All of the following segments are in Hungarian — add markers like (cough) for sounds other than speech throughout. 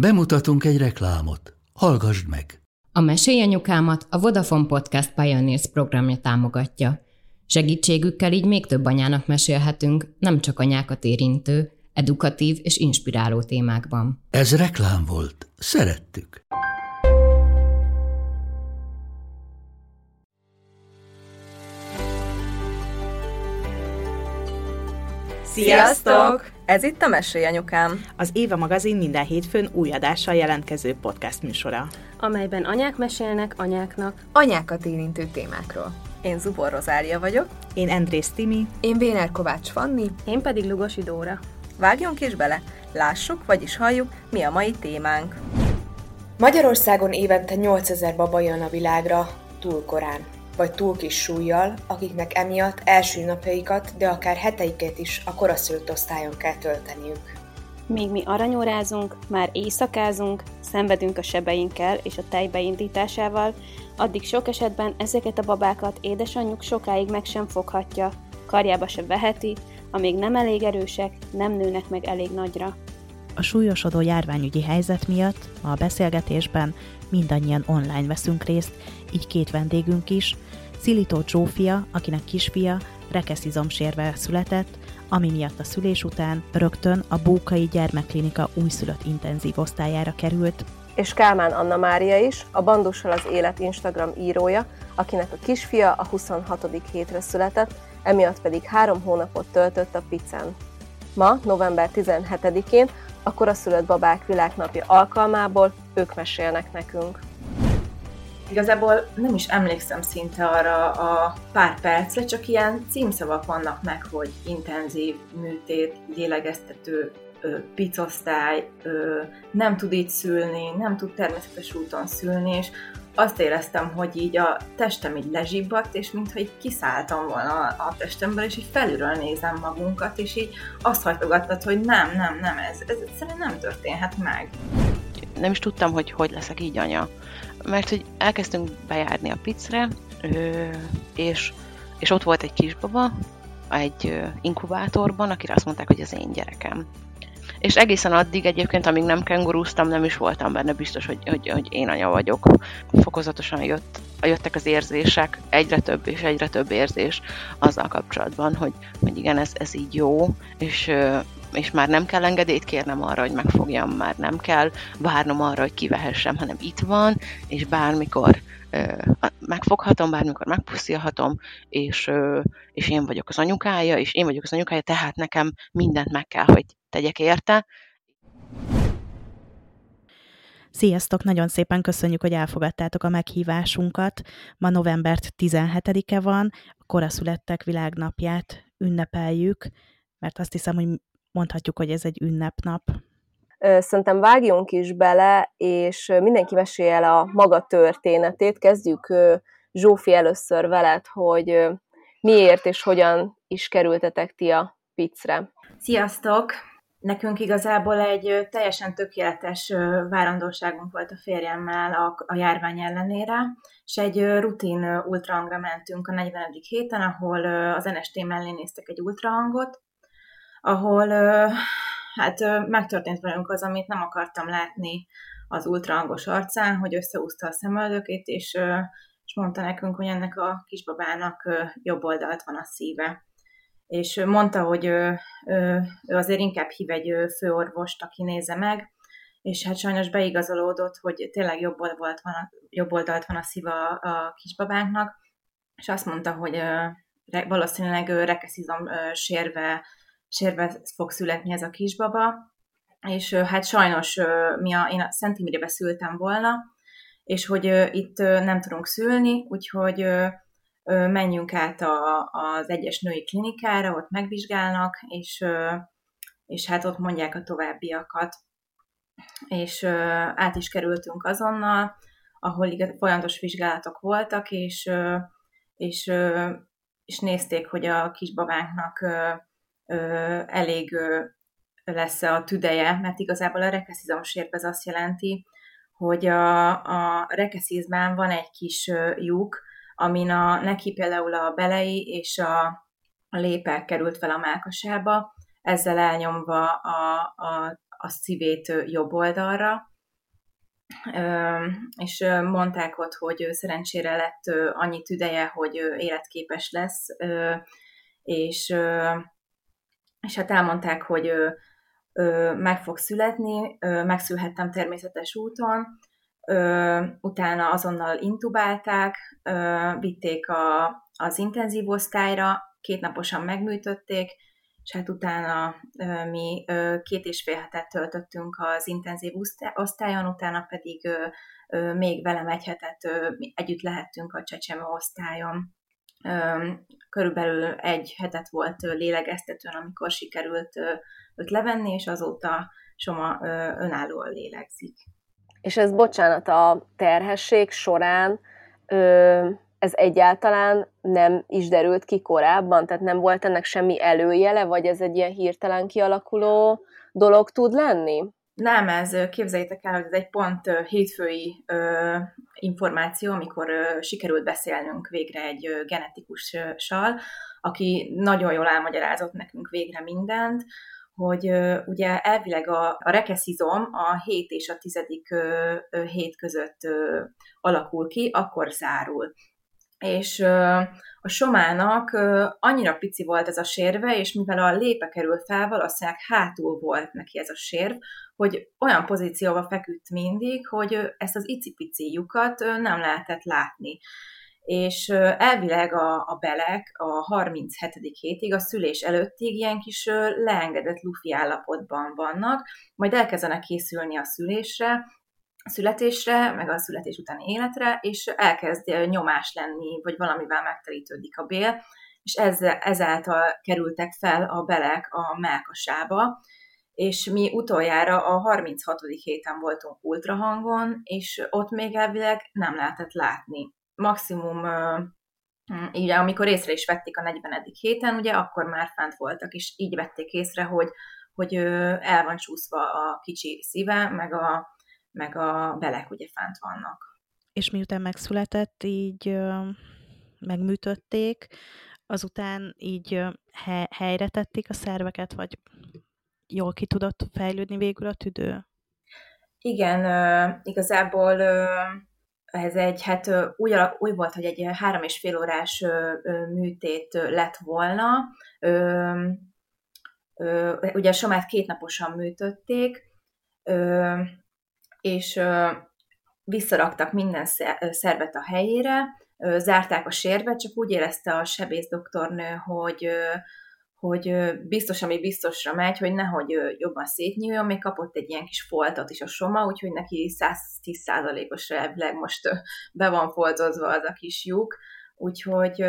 Bemutatunk egy reklámot. Hallgassd meg! A Mesélyanyukámat a Vodafone Podcast Pioneers programja támogatja. Segítségükkel így még több anyának mesélhetünk, nem csak anyákat érintő, edukatív és inspiráló témákban. Ez reklám volt. Szerettük. Sziasztok! Ez itt a Mesélyanyukám. Az Éva magazin minden hétfőn új adással jelentkező podcast műsora. amelyben anyák mesélnek anyáknak. Anyákat érintő témákról. Én Zubor Rozália vagyok. Én Andrész Timi. Én Véner Kovács Fanni. Én pedig Lugosi Dóra. Vágjunk is bele, lássuk, vagyis halljuk, mi a mai témánk. Magyarországon évente 8000 baba jön a világra túl korán, vagy túl kis súlyjal, akiknek emiatt első napjaikat, de akár heteiket is a koraszülött osztályon kell tölteniük. Míg mi aranyórázunk, már éjszakázunk, szenvedünk a sebeinkkel és a tej beindításával, addig sok esetben ezeket a babákat édesanyjuk sokáig meg sem foghatja, karjába se veheti, amíg nem elég erősek, nem nőnek meg elég nagyra. A súlyosodó járványügyi helyzet miatt ma a beszélgetésben mindannyian online veszünk részt, így két vendégünk is, Szilító Zsófia, akinek kisfia rekeszizomsérve született, ami miatt a szülés után rögtön a Bókai Gyermekklinika újszülött intenzív osztályára került, és Kálmán Anna Mária is, a Bandussal az Élet Instagram írója, akinek a kisfia a 26. hétre született, emiatt pedig három hónapot töltött a Picen. Ma, november 17-én, a koraszülött babák világnapja alkalmából ők mesélnek nekünk. Igazából nem is emlékszem szinte arra a pár percre, csak ilyen címszavak vannak meg, hogy intenzív műtét, lélegeztető, picosztály, nem tud így szülni, nem tud természetes úton szülni, és azt éreztem, hogy így a testem így lezsibbadt, és mintha így kiszálltam volna a, a testemből, és így felülről nézem magunkat, és így azt hajtogattad, hogy nem, nem, nem, ez, ez egyszerűen nem történhet meg. Nem is tudtam, hogy hogy leszek így anya. Mert hogy elkezdtünk bejárni a picre, és, és ott volt egy kisbaba, egy inkubátorban, akire azt mondták, hogy az én gyerekem. És egészen addig egyébként, amíg nem kengurúztam, nem is voltam benne biztos, hogy, hogy, hogy én anya vagyok. Fokozatosan jött, jöttek az érzések, egyre több és egyre több érzés azzal kapcsolatban, hogy, hogy igen, ez, ez így jó, és, és már nem kell engedélyt kérnem arra, hogy megfogjam, már nem kell várnom arra, hogy kivehessem, hanem itt van, és bármikor megfoghatom, bármikor megpuszilhatom, és, és én vagyok az anyukája, és én vagyok az anyukája, tehát nekem mindent meg kell, hogy tegyek érte. Sziasztok! Nagyon szépen köszönjük, hogy elfogadtátok a meghívásunkat. Ma november 17-e van, a koraszülettek világnapját ünnepeljük, mert azt hiszem, hogy mondhatjuk, hogy ez egy ünnepnap. Szerintem vágjunk is bele, és mindenki mesélj el a maga történetét. Kezdjük Zsófi először veled, hogy miért és hogyan is kerültetek ti a picre. Sziasztok! Nekünk igazából egy teljesen tökéletes várandóságunk volt a férjemmel a, a járvány ellenére, és egy rutin ultrahangra mentünk a 40. héten, ahol az NST mellé néztek egy ultrahangot, ahol hát megtörtént velünk az, amit nem akartam látni az ultrahangos arcán, hogy összeúzta a szemöldökét, és, és mondta nekünk, hogy ennek a kisbabának jobb oldalt van a szíve. És mondta, hogy ő, ő, ő azért inkább hív egy főorvost, aki néze meg, és hát sajnos beigazolódott, hogy tényleg jobb, oldalt van jobb oldalt van a szíva a, kisbabánknak, és azt mondta, hogy valószínűleg rekeszizom sérve sérve fog születni ez a kisbaba, és hát sajnos mi a, én a Szent Imrébe szültem volna, és hogy itt nem tudunk szülni, úgyhogy menjünk át a, az egyes női klinikára, ott megvizsgálnak, és, és hát ott mondják a továbbiakat. És át is kerültünk azonnal, ahol folyamatos vizsgálatok voltak, és, és, és nézték, hogy a kisbabánknak elég lesz a tüdeje, mert igazából a rekeszizomsérp ez azt jelenti, hogy a, a rekeszizmán van egy kis lyuk, amin a, neki például a belei és a, a lépek került fel a mákasába, ezzel elnyomva a, a, a szívét jobb oldalra, és mondták ott, hogy szerencsére lett annyi tüdeje, hogy életképes lesz, és, és hát elmondták, hogy meg fog születni, megszülhettem természetes úton, utána azonnal intubálták, vitték a, az intenzív osztályra, két naposan megműtötték, és hát utána mi két és fél hetet töltöttünk az intenzív osztályon, utána pedig még velem egy hetet együtt lehettünk a csecsemő osztályon. Körülbelül egy hetet volt lélegeztetőn, amikor sikerült őt levenni, és azóta Soma önállóan lélegzik. És ez, bocsánat, a terhesség során ez egyáltalán nem is derült ki korábban? Tehát nem volt ennek semmi előjele, vagy ez egy ilyen hirtelen kialakuló dolog tud lenni? Nem, ez képzeljétek el, hogy ez egy pont hétfői ö, információ, amikor ö, sikerült beszélnünk végre egy ö, genetikussal, aki nagyon jól elmagyarázott nekünk végre mindent, hogy ugye elvileg a, a rekeszizom a 7 és a 10. Ö, ö, hét között alakul ki, akkor zárul és a somának annyira pici volt ez a sérve, és mivel a lépe kerül fel, valószínűleg hátul volt neki ez a sérv, hogy olyan pozícióba feküdt mindig, hogy ezt az icipici lyukat nem lehetett látni. És elvileg a, a belek a 37. hétig, a szülés előttig ilyen kis leengedett lufi állapotban vannak, majd elkezdenek készülni a szülésre, születésre, meg a születés utáni életre, és elkezd nyomás lenni, vagy valamivel megterítődik a bél, és ezzel, ezáltal kerültek fel a belek a melkasába, és mi utoljára a 36. héten voltunk ultrahangon, és ott még elvileg nem lehetett látni. Maximum, így amikor észre is vették a 40. héten, ugye akkor már fent voltak, és így vették észre, hogy, hogy el van csúszva a kicsi szíve, meg a, meg a belek ugye fent vannak. És miután megszületett, így megműtötték, azután így he, helyre tették a szerveket, vagy jól ki tudott fejlődni végül a tüdő? Igen, igazából ez egy, hát úgy, úgy volt, hogy egy három és fél órás műtét lett volna. Ugye a somát kétnaposan műtötték, és visszaraktak minden szervet a helyére, zárták a sérvet, csak úgy érezte a sebész doktornő, hogy, hogy biztos, ami biztosra megy, hogy nehogy jobban szétnyúljon, még kapott egy ilyen kis foltot is a soma, úgyhogy neki 110%-os elvileg most be van foltozva az a kis lyuk, úgyhogy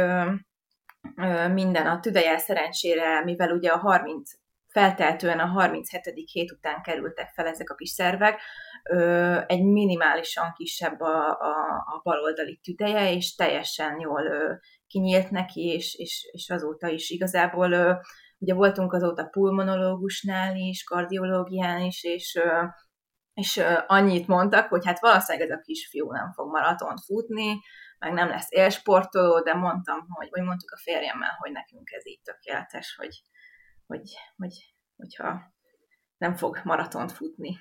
minden a tüdeje szerencsére, mivel ugye a 30 felteltően a 37. hét után kerültek fel ezek a kis szervek, egy minimálisan kisebb a, a, a baloldali tüdeje, és teljesen jól kinyílt neki, és, és, és azóta is igazából ugye voltunk azóta pulmonológusnál is, kardiológián is, és, és annyit mondtak, hogy hát valószínűleg ez a kisfiú nem fog maratont futni, meg nem lesz élsportoló, de mondtam, hogy, vagy mondtuk a férjemmel, hogy nekünk ez így tökéletes, hogy, hogy, hogy, hogyha nem fog maratont futni.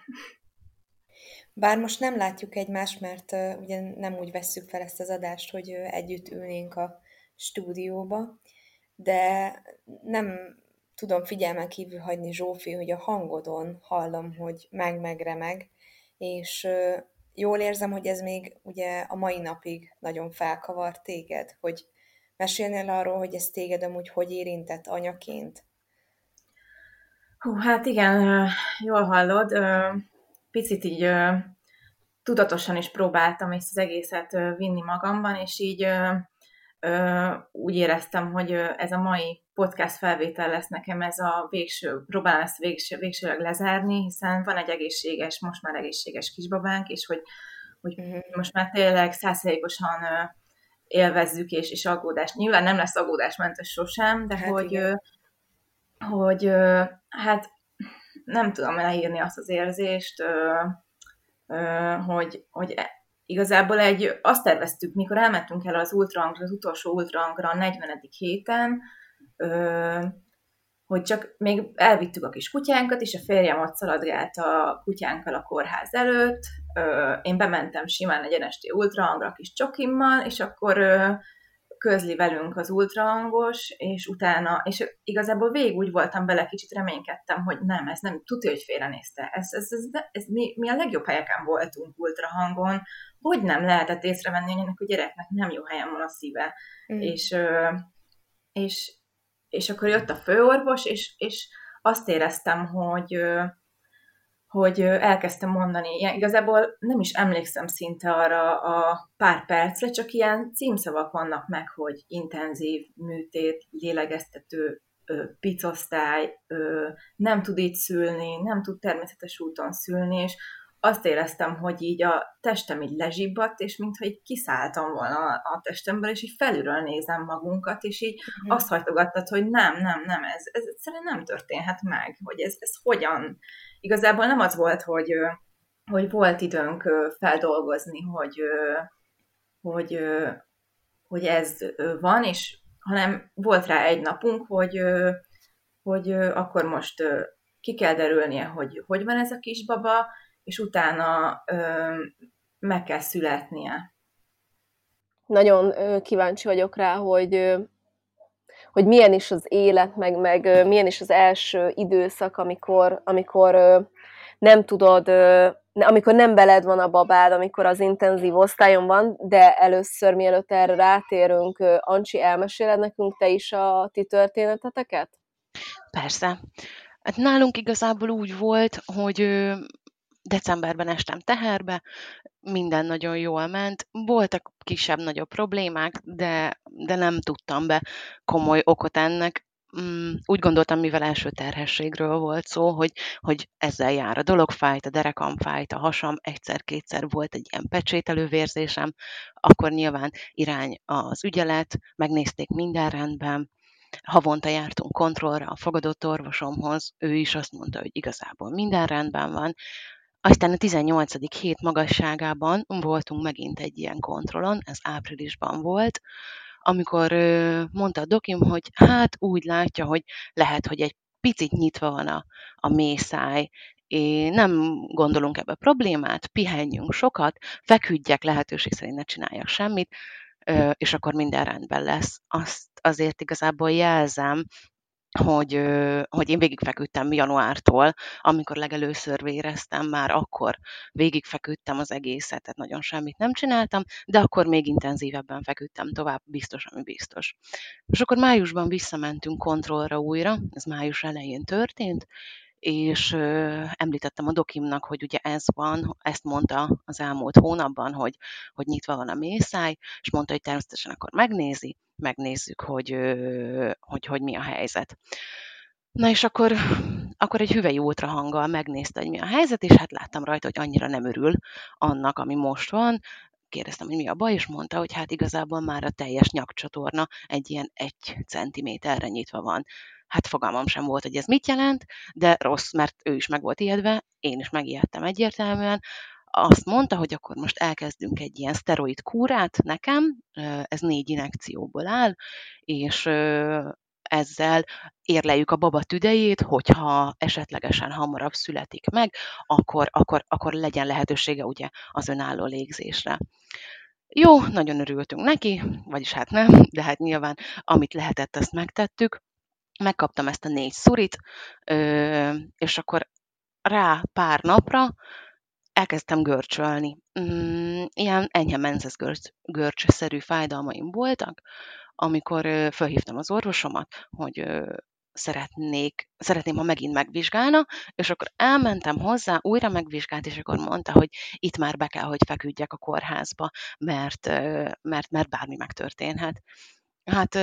Bár most nem látjuk egymást, mert uh, ugye nem úgy vesszük fel ezt az adást, hogy uh, együtt ülnénk a stúdióba, de nem tudom figyelmen kívül hagyni Zsófi, hogy a hangodon hallom, hogy meg-meg-remeg, és jól érzem, hogy ez még ugye a mai napig nagyon felkavar téged, hogy mesélnél arról, hogy ez téged amúgy hogy érintett anyaként? Hú, hát igen, jól hallod. Picit így tudatosan is próbáltam ezt az egészet vinni magamban, és így úgy éreztem, hogy ez a mai podcast felvétel lesz nekem ez a végső, próbálom ezt végső, végsőleg lezárni, hiszen van egy egészséges, most már egészséges kisbabánk, és hogy, hogy uh-huh. most már tényleg százszerékosan élvezzük, és, és aggódás. Nyilván nem lesz aggódásmentes sosem, de hát hogy, igen hogy hát nem tudom leírni azt az érzést, hogy, hogy igazából egy, azt terveztük, mikor elmentünk el az ultrahangra, az utolsó ultrahangra a 40. héten, hogy csak még elvittük a kis kutyánkat, és a férjem ott szaladgált a kutyánkkal a kórház előtt, én bementem simán egy NST ultrahangra kis csokimmal, és akkor közli velünk az ultrahangos, és utána, és igazából végig úgy voltam bele, kicsit reménykedtem, hogy nem, ez nem, tudja, hogy félrenézte. Ez, ez, ez, ez mi, mi, a legjobb helyeken voltunk ultrahangon, hogy nem lehetett észrevenni, hogy ennek a gyereknek nem jó helyen van a szíve. Mm. És, és, és akkor jött a főorvos, és, és azt éreztem, hogy hogy elkezdtem mondani, ilyen, igazából nem is emlékszem szinte arra a pár percre, csak ilyen címszavak vannak meg, hogy intenzív műtét, lélegeztető, picosztály, nem tud így szülni, nem tud természetes úton szülni, és azt éreztem, hogy így a testem így lezsibbadt, és mintha így kiszálltam volna a testemből, és így felülről nézem magunkat, és így uh-huh. azt hajtogattad, hogy nem, nem, nem, ez, ez egyszerűen nem történhet meg, hogy ez, ez hogyan. Igazából nem az volt, hogy, hogy volt időnk feldolgozni, hogy, hogy, hogy ez van, és hanem volt rá egy napunk, hogy, hogy akkor most ki kell derülnie, hogy hogy van ez a kisbaba, és utána ö, meg kell születnie. Nagyon kíváncsi vagyok rá, hogy hogy milyen is az élet, meg, meg milyen is az első időszak, amikor, amikor nem tudod, amikor nem beled van a babád, amikor az intenzív osztályon van, de először, mielőtt erre rátérünk, Ancsi, elmeséled nekünk te is a ti történeteteket? Persze. Hát nálunk igazából úgy volt, hogy decemberben estem teherbe, minden nagyon jól ment. Voltak kisebb-nagyobb problémák, de, de nem tudtam be komoly okot ennek. Mm, úgy gondoltam, mivel első terhességről volt szó, hogy, hogy ezzel jár a dolog, fájt, a derekam fájt, a hasam, egyszer-kétszer volt egy ilyen pecsételővérzésem, akkor nyilván irány az ügyelet, megnézték minden rendben, havonta jártunk kontrollra a fogadott orvosomhoz, ő is azt mondta, hogy igazából minden rendben van, aztán a 18. hét magasságában voltunk megint egy ilyen kontrollon, ez áprilisban volt, amikor mondta a dokim, hogy hát úgy látja, hogy lehet, hogy egy picit nyitva van a, a mészáj, és nem gondolunk ebbe problémát, pihenjünk sokat, feküdjek, lehetőség szerint ne csináljak semmit, és akkor minden rendben lesz. Azt azért igazából jelzem, hogy, hogy én végigfeküdtem januártól, amikor legelőször véreztem, már akkor végigfeküdtem az egészet, tehát nagyon semmit nem csináltam, de akkor még intenzívebben feküdtem tovább, biztos, ami biztos. És akkor májusban visszamentünk kontrollra újra, ez május elején történt, és ö, említettem a dokimnak, hogy ugye ez van, ezt mondta az elmúlt hónapban, hogy, hogy nyitva van a mészáj, és mondta, hogy természetesen akkor megnézi, megnézzük, hogy, hogy, hogy mi a helyzet. Na és akkor, akkor egy hüvely ultrahanggal megnézte, hogy mi a helyzet, és hát láttam rajta, hogy annyira nem örül annak, ami most van, kérdeztem, hogy mi a baj, és mondta, hogy hát igazából már a teljes nyakcsatorna egy ilyen egy centiméterre nyitva van. Hát fogalmam sem volt, hogy ez mit jelent, de rossz, mert ő is meg volt ijedve, én is megijedtem egyértelműen. Azt mondta, hogy akkor most elkezdünk egy ilyen szteroid kúrát nekem, ez négy inekcióból áll, és ezzel érleljük a baba tüdejét, hogyha esetlegesen hamarabb születik meg, akkor, akkor, akkor legyen lehetősége ugye az önálló légzésre. Jó, nagyon örültünk neki, vagyis hát nem, de hát nyilván amit lehetett, azt megtettük megkaptam ezt a négy szurit, és akkor rá pár napra elkezdtem görcsölni. Mm, ilyen enyhe menzes görcs, görcsszerű fájdalmaim voltak, amikor felhívtam az orvosomat, hogy szeretnék, szeretném, ha megint megvizsgálna, és akkor elmentem hozzá, újra megvizsgált, és akkor mondta, hogy itt már be kell, hogy feküdjek a kórházba, mert, mert, mert bármi megtörténhet. Hát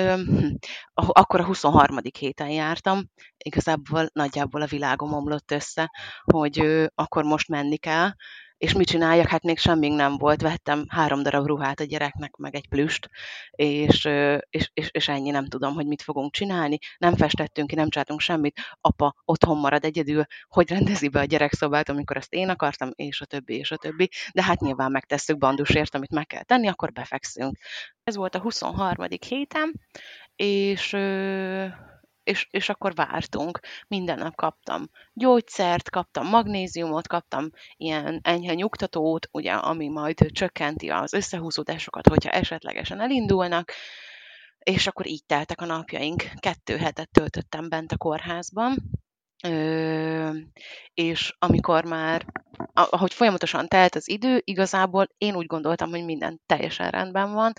akkor a 23. héten jártam, igazából nagyjából a világom omlott össze, hogy akkor most menni kell, és mit csináljak? Hát még semmi nem volt. Vettem három darab ruhát a gyereknek, meg egy plüst, és, és, és, és ennyi nem tudom, hogy mit fogunk csinálni. Nem festettünk ki, nem csináltunk semmit. Apa otthon marad egyedül, hogy rendezi be a gyerekszobát, amikor azt én akartam, és a többi, és a többi. De hát nyilván megtesszük bandusért, amit meg kell tenni, akkor befekszünk. Ez volt a 23. héten, és és, és akkor vártunk. Minden nap kaptam gyógyszert, kaptam magnéziumot, kaptam ilyen enyhe nyugtatót, ugye, ami majd csökkenti az összehúzódásokat, hogyha esetlegesen elindulnak, és akkor így teltek a napjaink. Kettő hetet töltöttem bent a kórházban, Ö, és amikor már, ahogy folyamatosan telt az idő, igazából én úgy gondoltam, hogy minden teljesen rendben van,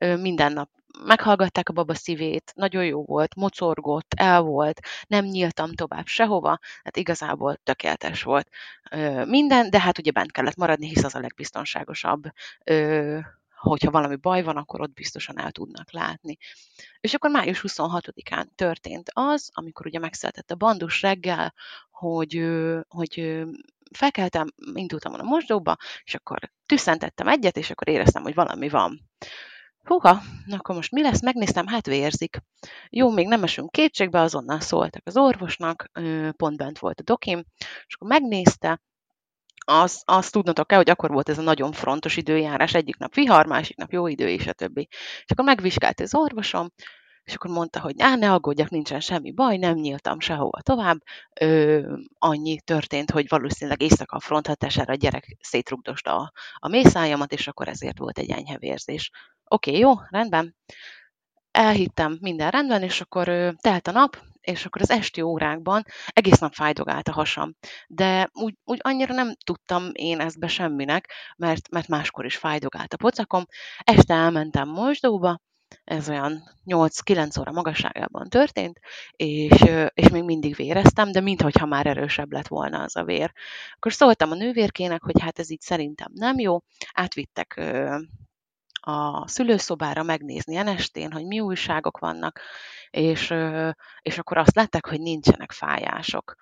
ö, minden nap meghallgatták a baba szívét, nagyon jó volt, mocorgott, el volt, nem nyíltam tovább sehova, hát igazából tökéletes volt minden, de hát ugye bent kellett maradni, hisz az a legbiztonságosabb hogyha valami baj van, akkor ott biztosan el tudnak látni. És akkor május 26-án történt az, amikor ugye megszületett a bandus reggel, hogy, hogy felkeltem, indultam a mosdóba, és akkor tüsszentettem egyet, és akkor éreztem, hogy valami van. Húha, akkor most mi lesz? Megnéztem, hát vérzik. Jó, még nem esünk kétségbe, azonnal szóltak az orvosnak, pont bent volt a dokim, és akkor megnézte, az, azt tudnotok kell, hogy akkor volt ez a nagyon frontos időjárás, egyik nap vihar, másik nap jó idő, és a többi. És akkor megvizsgált az orvosom, és akkor mondta, hogy á, ne aggódjak, nincsen semmi baj, nem nyíltam sehova tovább. Ö, annyi történt, hogy valószínűleg éjszaka a front hatására a gyerek szétrugdosta a, a mészájamat, és akkor ezért volt egy enyhe vérzés. Oké, okay, jó, rendben. Elhittem, minden rendben, és akkor telt a nap, és akkor az esti órákban egész nap fájdogált a hasam. De úgy, úgy annyira nem tudtam én ezt be semminek, mert, mert máskor is fájdogált a pocakom. Este elmentem mosdóba, ez olyan 8-9 óra magasságában történt, és, és még mindig véreztem, de minthogyha már erősebb lett volna az a vér. Akkor szóltam a nővérkének, hogy hát ez így szerintem nem jó, átvittek a szülőszobára megnézni enestén, hogy mi újságok vannak, és, és akkor azt látták, hogy nincsenek fájások.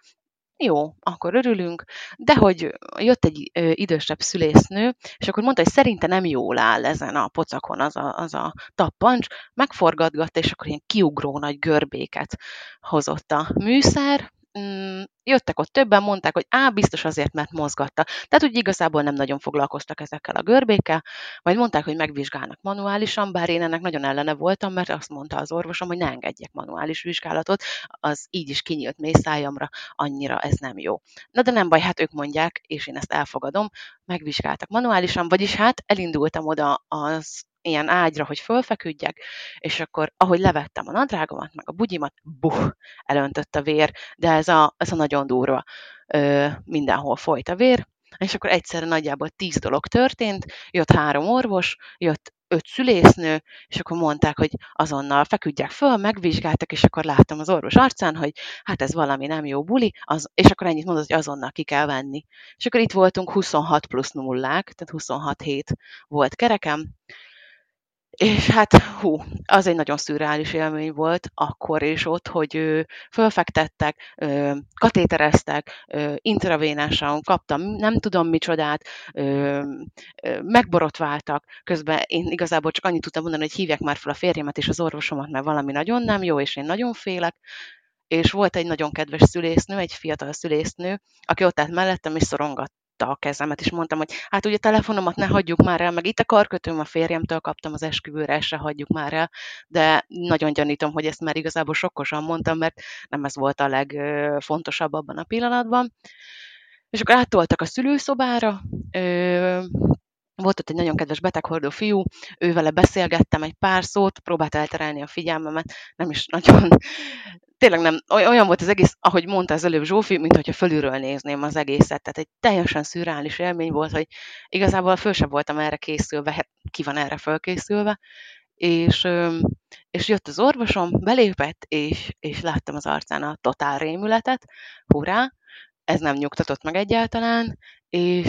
Jó, akkor örülünk, de hogy jött egy idősebb szülésznő, és akkor mondta, hogy szerinte nem jól áll ezen a pocakon az a, az a tappancs, megforgatgatta, és akkor ilyen kiugró nagy görbéket hozott a műszer, mm, jöttek ott többen, mondták, hogy á, biztos azért, mert mozgatta. Tehát úgy igazából nem nagyon foglalkoztak ezekkel a görbékkel, majd mondták, hogy megvizsgálnak manuálisan, bár én ennek nagyon ellene voltam, mert azt mondta az orvosom, hogy ne engedjek manuális vizsgálatot, az így is kinyílt mészájamra, annyira ez nem jó. Na de nem baj, hát ők mondják, és én ezt elfogadom, megvizsgáltak manuálisan, vagyis hát elindultam oda az ilyen ágyra, hogy fölfeküdjek, és akkor, ahogy levettem a nadrágomat, meg a bugyimat, buh, elöntött a vér, de ez a, ez a nagyon durva. Ö, mindenhol folyt a vér, és akkor egyszerre nagyjából tíz dolog történt, jött három orvos, jött öt szülésznő, és akkor mondták, hogy azonnal feküdjek föl, megvizsgáltak, és akkor láttam az orvos arcán, hogy hát ez valami nem jó buli, az, és akkor ennyit mondott, hogy azonnal ki kell venni. És akkor itt voltunk 26 plusz nullák, tehát 26 hét volt kerekem, és hát hú, az egy nagyon szürreális élmény volt akkor és ott, hogy ő, fölfektettek, ö, katétereztek, ö, intravénásan kaptam nem tudom micsodát, ö, ö, megborotváltak, közben én igazából csak annyit tudtam mondani, hogy hívják már fel a férjemet és az orvosomat, mert valami nagyon nem jó, és én nagyon félek, és volt egy nagyon kedves szülésznő, egy fiatal szülésznő, aki ott állt mellettem, és szorongat, a kezemet, és mondtam, hogy hát ugye a telefonomat ne hagyjuk már el, meg itt a karkötőm a férjemtől kaptam az esküvőre, ezt se hagyjuk már el, de nagyon gyanítom, hogy ezt már igazából sokkosan mondtam, mert nem ez volt a legfontosabb abban a pillanatban. És akkor áttoltak a szülőszobára, volt ott egy nagyon kedves beteghordó fiú, ővele beszélgettem egy pár szót, próbált elterelni a figyelmemet, nem is nagyon, tényleg nem, olyan volt az egész, ahogy mondta az előbb Zsófi, mint hogyha fölülről nézném az egészet, tehát egy teljesen szürreális élmény volt, hogy igazából föl sem voltam erre készülve, hát ki van erre fölkészülve, és, és jött az orvosom, belépett, és, és láttam az arcán a totál rémületet, hurrá, ez nem nyugtatott meg egyáltalán, és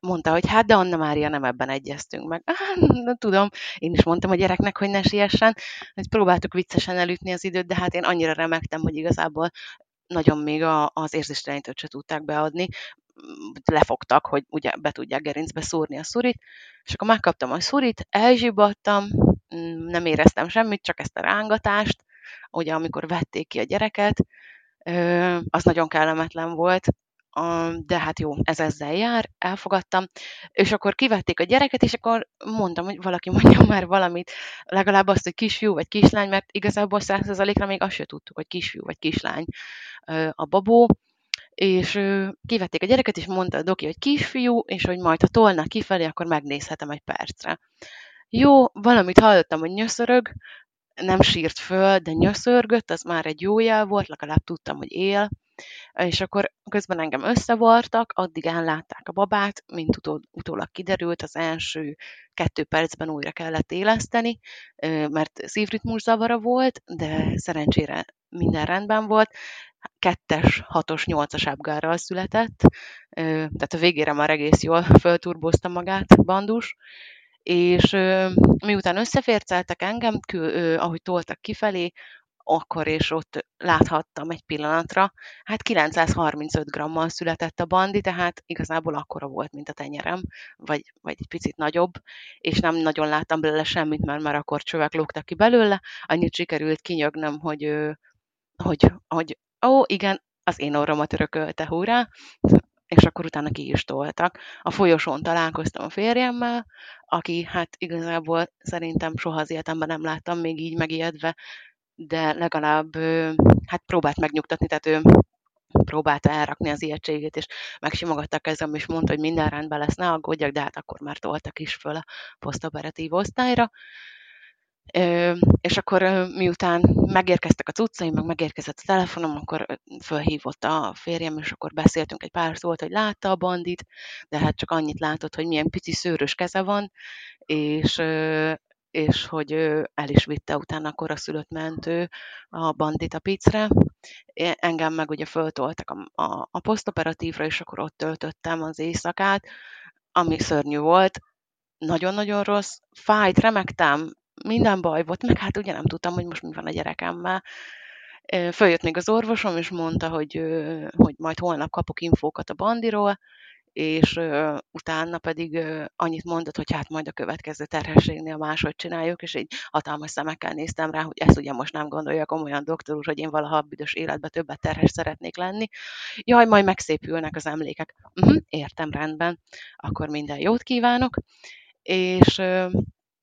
mondta, hogy hát, de Anna Mária nem ebben egyeztünk meg. (laughs) Ah, tudom, én is mondtam a gyereknek, hogy ne siessen, hogy próbáltuk viccesen elütni az időt, de hát én annyira remektem, hogy igazából nagyon még az érzéstelenítőt se tudták beadni, lefogtak, hogy ugye be tudják gerincbe szúrni a szurit, és akkor megkaptam a szurit, elzsibattam, mm, nem éreztem semmit, csak ezt a rángatást, ugye amikor vették ki a gyereket, az nagyon kellemetlen volt, de hát jó, ez ezzel jár, elfogadtam, és akkor kivették a gyereket, és akkor mondtam, hogy valaki mondja (laughs) már valamit, legalább azt, hogy kisfiú vagy kislány, mert igazából százszerzalékra még azt se tudtuk, hogy kisfiú vagy kislány a babó, és kivették a gyereket, és mondta a doki, hogy kisfiú, és hogy majd, ha tolnak kifelé, akkor megnézhetem egy percre. Jó, valamit hallottam, hogy nyöszörög, nem sírt föl, de nyöszörgött, az már egy jó jel volt, legalább tudtam, hogy él, és akkor közben engem összevartak, addig ellátták a babát, mint utól, utólag kiderült, az első kettő percben újra kellett éleszteni, mert szívritmus zavara volt, de szerencsére minden rendben volt. Kettes, hatos, nyolcas ábgárral született, tehát a végére már egész jól fölturbozta magát bandus, és miután összeférceltek engem, ahogy toltak kifelé, akkor és ott láthattam egy pillanatra, hát 935 grammal született a bandi, tehát igazából akkora volt, mint a tenyerem, vagy, vagy egy picit nagyobb, és nem nagyon láttam belőle semmit, mert már akkor csövek lógtak ki belőle, annyit sikerült kinyögnöm, hogy, hogy, hogy ó, igen, az én orromat örökölte, hurrá, és akkor utána ki is toltak. A folyosón találkoztam a férjemmel, aki hát igazából szerintem soha az életemben nem láttam még így megijedve, de legalább hát próbált megnyugtatni, tehát ő próbálta elrakni az ijegységét, és megsimogatta a kezem, és mondta, hogy minden rendben lesz, ne aggódjak, de hát akkor már toltak is föl a posztoperatív osztályra. Ö, és akkor miután megérkeztek a cuccaim, meg megérkezett a telefonom, akkor fölhívott a férjem, és akkor beszéltünk egy pár szót, hogy látta a bandit, de hát csak annyit látott, hogy milyen pici szőrös keze van, és és hogy el is vitte utána a koraszülött mentő a bandit a picre. Engem meg ugye föltoltak a, a, a posztoperatívra, és akkor ott töltöttem az éjszakát, ami szörnyű volt, nagyon-nagyon rossz, fájt, remektem, minden baj volt, meg hát ugye nem tudtam, hogy most mi van a gyerekemmel. Följött még az orvosom, és mondta, hogy, hogy majd holnap kapok infókat a bandiról, és ö, utána pedig ö, annyit mondott, hogy hát majd a következő terhességnél máshogy csináljuk, és így hatalmas szemekkel néztem rá, hogy ezt ugye most nem gondolja komolyan doktor úr, hogy én valaha a büdös életbe többet terhes szeretnék lenni. Jaj, majd megszépülnek az emlékek. Uh-huh, értem, rendben. Akkor minden jót kívánok. És ö,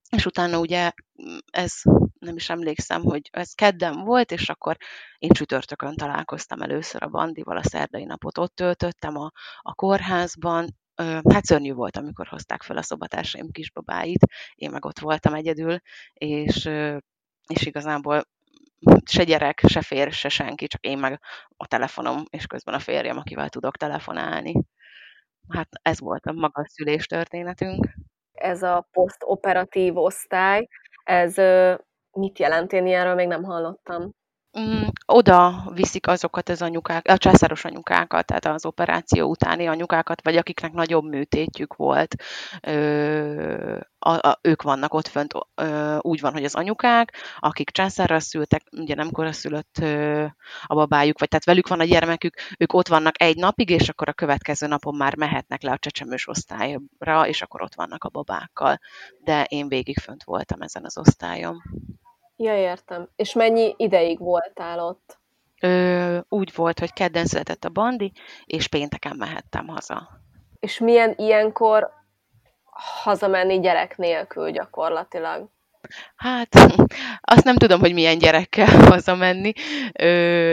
és utána ugye mm, ez nem is emlékszem, hogy ez kedden volt, és akkor én csütörtökön találkoztam először a Bandival, a szerdai napot. Ott töltöttem a, a kórházban, hát szörnyű volt, amikor hozták fel a szobatársaim kisbabáit, én meg ott voltam egyedül, és, és igazából se gyerek, se fér, se senki, csak én meg a telefonom, és közben a férjem, akivel tudok telefonálni. Hát ez volt a maga szülés történetünk ez a posztoperatív osztály, ez mit jelent? Én ilyenről még nem hallottam. Mm, oda viszik azokat az anyukák, a császáros anyukákat, tehát az operáció utáni anyukákat, vagy akiknek nagyobb műtétjük volt, ö, a, a, ők vannak ott fönt, ö, úgy van, hogy az anyukák, akik császárra szültek, ugye nem koraszülött a babájuk, vagy tehát velük van a gyermekük, ők ott vannak egy napig, és akkor a következő napon már mehetnek le a csecsemős osztályra, és akkor ott vannak a babákkal. De én végig fönt voltam ezen az osztályon. Ja, értem. És mennyi ideig voltál ott? Ö, úgy volt, hogy kedden született a bandi, és pénteken mehettem haza. És milyen ilyenkor hazamenni gyerek nélkül gyakorlatilag? Hát, (laughs) azt nem tudom, hogy milyen gyerekkel (laughs) hazamenni,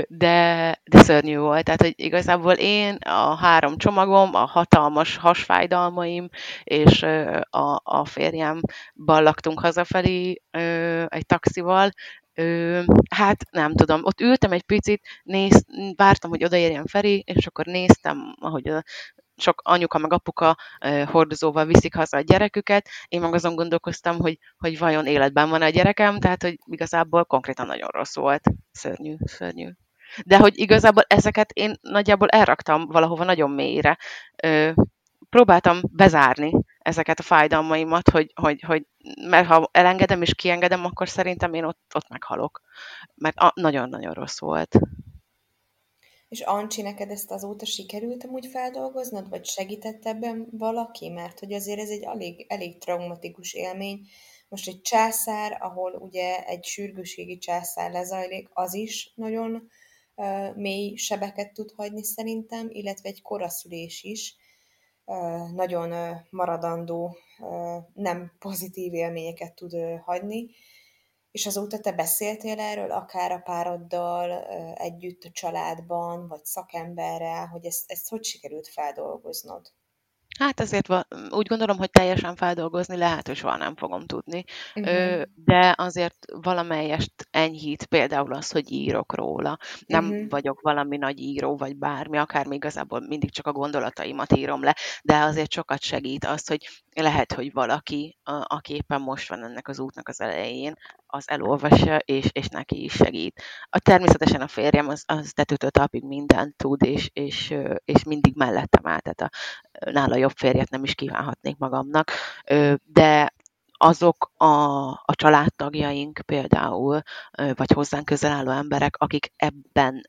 de, de szörnyű volt. Tehát, hogy igazából én, a három csomagom, a hatalmas hasfájdalmaim, és a, a férjem ballaktunk hazafelé egy taxival, hát nem tudom, ott ültem egy picit, néz, vártam, hogy odaérjen Feri, és akkor néztem, ahogy a sok anyuka meg apuka hordozóval viszik haza a gyereküket, én meg azon gondolkoztam, hogy, hogy vajon életben van a gyerekem, tehát hogy igazából konkrétan nagyon rossz volt. Szörnyű, szörnyű. De hogy igazából ezeket én nagyjából elraktam valahova nagyon mélyre. Próbáltam bezárni ezeket a fájdalmaimat, hogy, hogy, hogy mert ha elengedem és kiengedem, akkor szerintem én ott, ott meghalok. Mert nagyon-nagyon rossz volt. És Ancsi, neked ezt azóta sikerült amúgy feldolgoznod, vagy segített ebben valaki? Mert hogy azért ez egy elég, elég traumatikus élmény. Most egy császár, ahol ugye egy sürgőségi császár lezajlik, az is nagyon mély sebeket tud hagyni szerintem, illetve egy koraszülés is nagyon maradandó, nem pozitív élményeket tud hagyni. És azóta te beszéltél erről, akár a pároddal együtt a családban, vagy szakemberrel, hogy ezt, ezt hogy sikerült feldolgoznod? Hát azért úgy gondolom, hogy teljesen feldolgozni lehet, hogy soha nem fogom tudni, Uh-huh. de azért valamelyest enyhít például az, hogy írok róla. Nem Uh-huh. vagyok valami nagy író, vagy bármi, akár még igazából mindig csak a gondolataimat írom le, de azért sokat segít az, hogy lehet, hogy valaki, a, aki éppen most van ennek az útnak az elején, az elolvassa, és, és neki is segít. A, természetesen a férjem az, az tetőtől talpig mindent tud, és, és, és mindig mellettem áll, tehát a, nála jobb férjet nem is kívánhatnék magamnak, de azok a, a családtagjaink például, vagy hozzánk közel álló emberek, akik ebben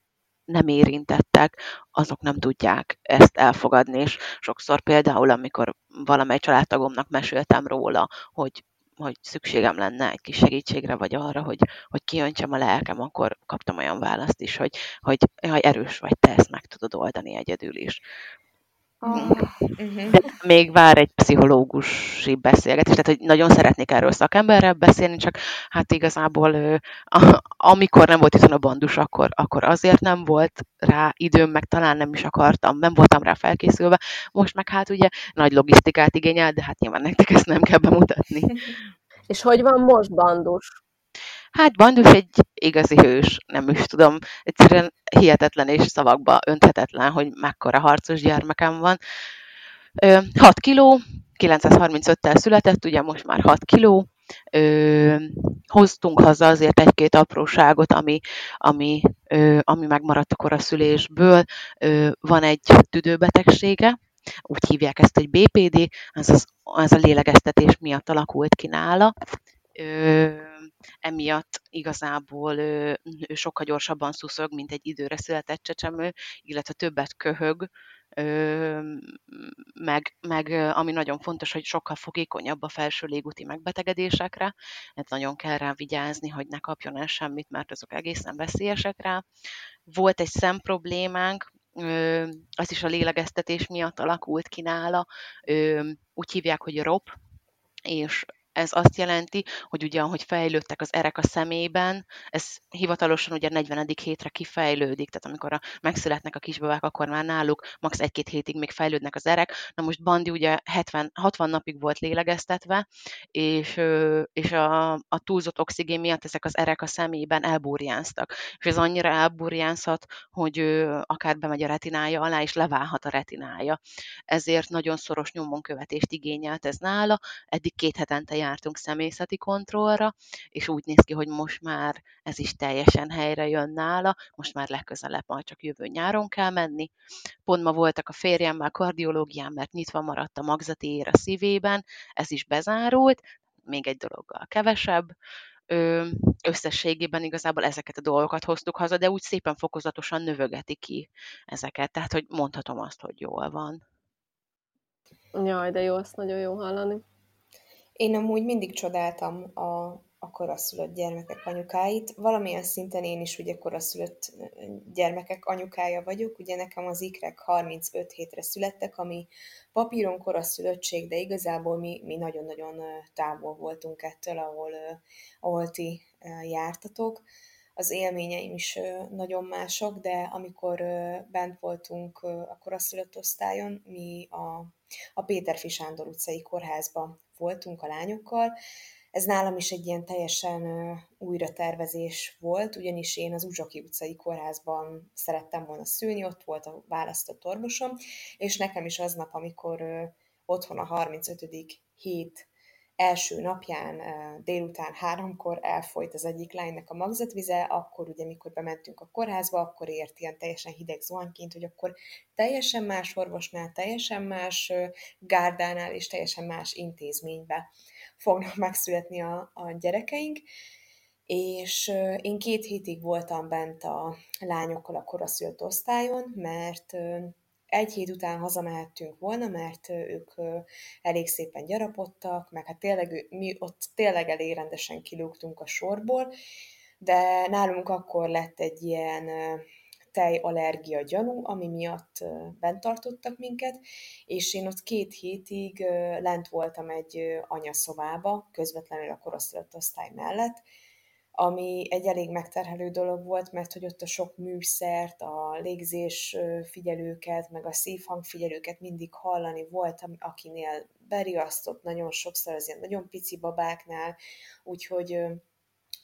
nem érintettek, azok nem tudják ezt elfogadni, és sokszor például, amikor valamely családtagomnak meséltem róla, hogy hogy szükségem lenne egy kis segítségre, vagy arra, hogy, hogy kiöntsem a lelkem, akkor kaptam olyan választ is, hogy, hogy jaj, erős vagy, te ezt meg tudod oldani egyedül is. Uh-huh. De még vár egy pszichológusi beszélgetés, tehát hogy nagyon szeretnék erről szakemberrel beszélni, csak hát igazából amikor nem volt itt a bandus, akkor, akkor azért nem volt rá időm, meg talán nem is akartam, nem voltam rá felkészülve. Most meg hát ugye nagy logisztikát igényel, de hát nyilván nektek ezt nem kell bemutatni. És hogy van most bandus? Hát Bandus egy igazi hős, nem is tudom, egyszerűen hihetetlen és szavakba önthetetlen, hogy mekkora harcos gyermekem van. 6 kiló, 935-tel született, ugye most már 6 kiló, ö, hoztunk haza azért egy-két apróságot, ami, ami, ö, ami megmaradt a koraszülésből. Ö, van egy tüdőbetegsége, úgy hívják ezt, hogy BPD, ez, az, ez a lélegeztetés miatt alakult ki nála. Ö, emiatt igazából ő, ő sokkal gyorsabban szuszog, mint egy időre született csecsemő, illetve többet köhög, meg, meg ami nagyon fontos, hogy sokkal fogékonyabb a felső légúti megbetegedésekre, mert nagyon kell rá vigyázni, hogy ne kapjon el semmit, mert azok egészen veszélyesek rá. Volt egy szemproblémánk, az is a lélegeztetés miatt alakult ki nála, úgy hívják, hogy ROP, és ez azt jelenti, hogy ugye, ahogy fejlődtek az erek a szemében, ez hivatalosan ugye 40. hétre kifejlődik, tehát amikor a, megszületnek a kisbabák, akkor már náluk max. egy-két hétig még fejlődnek az erek. Na most Bandi ugye 70, 60 napig volt lélegeztetve, és, és a, a túlzott oxigén miatt ezek az erek a szemében elburjánztak. És ez annyira elburjánzhat, hogy akár bemegy a retinája alá, és leválhat a retinája. Ezért nagyon szoros nyomonkövetést igényelt ez nála. Eddig két hetente jártunk személyzeti kontrollra, és úgy néz ki, hogy most már ez is teljesen helyre jön nála, most már legközelebb majd csak jövő nyáron kell menni. Pont ma voltak a férjemmel kardiológián, mert nyitva maradt a magzati ér a szívében, ez is bezárult, még egy dologgal kevesebb, összességében igazából ezeket a dolgokat hoztuk haza, de úgy szépen fokozatosan növögeti ki ezeket, tehát hogy mondhatom azt, hogy jól van. Jaj, de jó, azt nagyon jó hallani. Én amúgy mindig csodáltam a, a koraszülött gyermekek anyukáit. Valamilyen szinten én is ugye koraszülött gyermekek anyukája vagyok. Ugye nekem az ikrek 35 hétre születtek, ami papíron koraszülöttség, de igazából mi, mi nagyon-nagyon távol voltunk ettől, ahol, ahol ti jártatok az élményeim is nagyon mások, de amikor bent voltunk a koraszülött osztályon, mi a, a Péter Sándor utcai kórházban voltunk a lányokkal, ez nálam is egy ilyen teljesen újra tervezés volt, ugyanis én az Uzsoki utcai kórházban szerettem volna szülni, ott volt a választott orvosom, és nekem is aznap, amikor otthon a 35. hét első napján délután háromkor elfolyt az egyik lánynak a magzatvize, akkor ugye mikor bementünk a kórházba, akkor ért ilyen teljesen hideg zuhanyként, hogy akkor teljesen más orvosnál, teljesen más gárdánál és teljesen más intézménybe fognak (laughs) megszületni a, a gyerekeink. És én két hétig voltam bent a lányokkal a koraszült osztályon, mert egy hét után hazamehettünk volna, mert ők elég szépen gyarapodtak, meg hát tényleg mi ott tényleg elég rendesen kilúgtunk a sorból, de nálunk akkor lett egy ilyen tejallergia gyanú, ami miatt bent tartottak minket, és én ott két hétig lent voltam egy anyaszobába, közvetlenül a korosztályt osztály mellett, ami egy elég megterhelő dolog volt, mert hogy ott a sok műszert, a légzés figyelőket, meg a szívhangfigyelőket mindig hallani volt, akinél beriasztott nagyon sokszor az ilyen nagyon pici babáknál, úgyhogy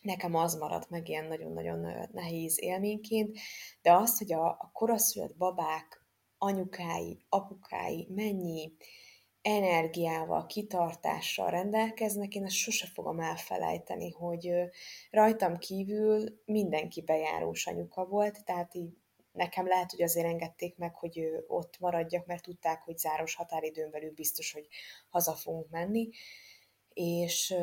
nekem az maradt meg ilyen nagyon-nagyon nehéz élményként, de az, hogy a, a koraszülött babák anyukái, apukái mennyi energiával, kitartással rendelkeznek, én ezt sose fogom elfelejteni, hogy rajtam kívül mindenki bejárós anyuka volt, tehát így nekem lehet, hogy azért engedték meg, hogy ott maradjak, mert tudták, hogy záros határidőn belül biztos, hogy haza fogunk menni, és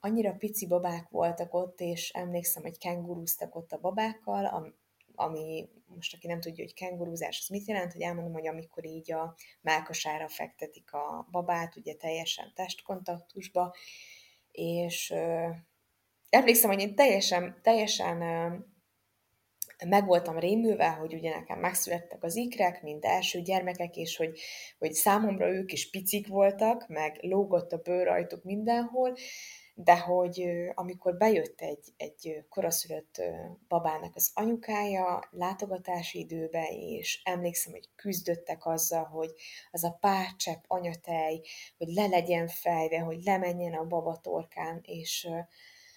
annyira pici babák voltak ott, és emlékszem, hogy kengurúztak ott a babákkal, ami most aki nem tudja, hogy kengurúzás az mit jelent, hogy elmondom, hogy amikor így a melkasára fektetik a babát, ugye teljesen testkontaktusba, és ö, emlékszem, hogy én teljesen, teljesen ö, meg voltam rémülve, hogy ugye nekem megszülettek az ikrek, mint első gyermekek, és hogy, hogy számomra ők is picik voltak, meg lógott a bőr rajtuk mindenhol, de hogy amikor bejött egy, egy koraszülött babának az anyukája látogatási időbe, és emlékszem, hogy küzdöttek azzal, hogy az a pár csepp anyatej, hogy le legyen fejve, hogy lemenjen a baba torkán, és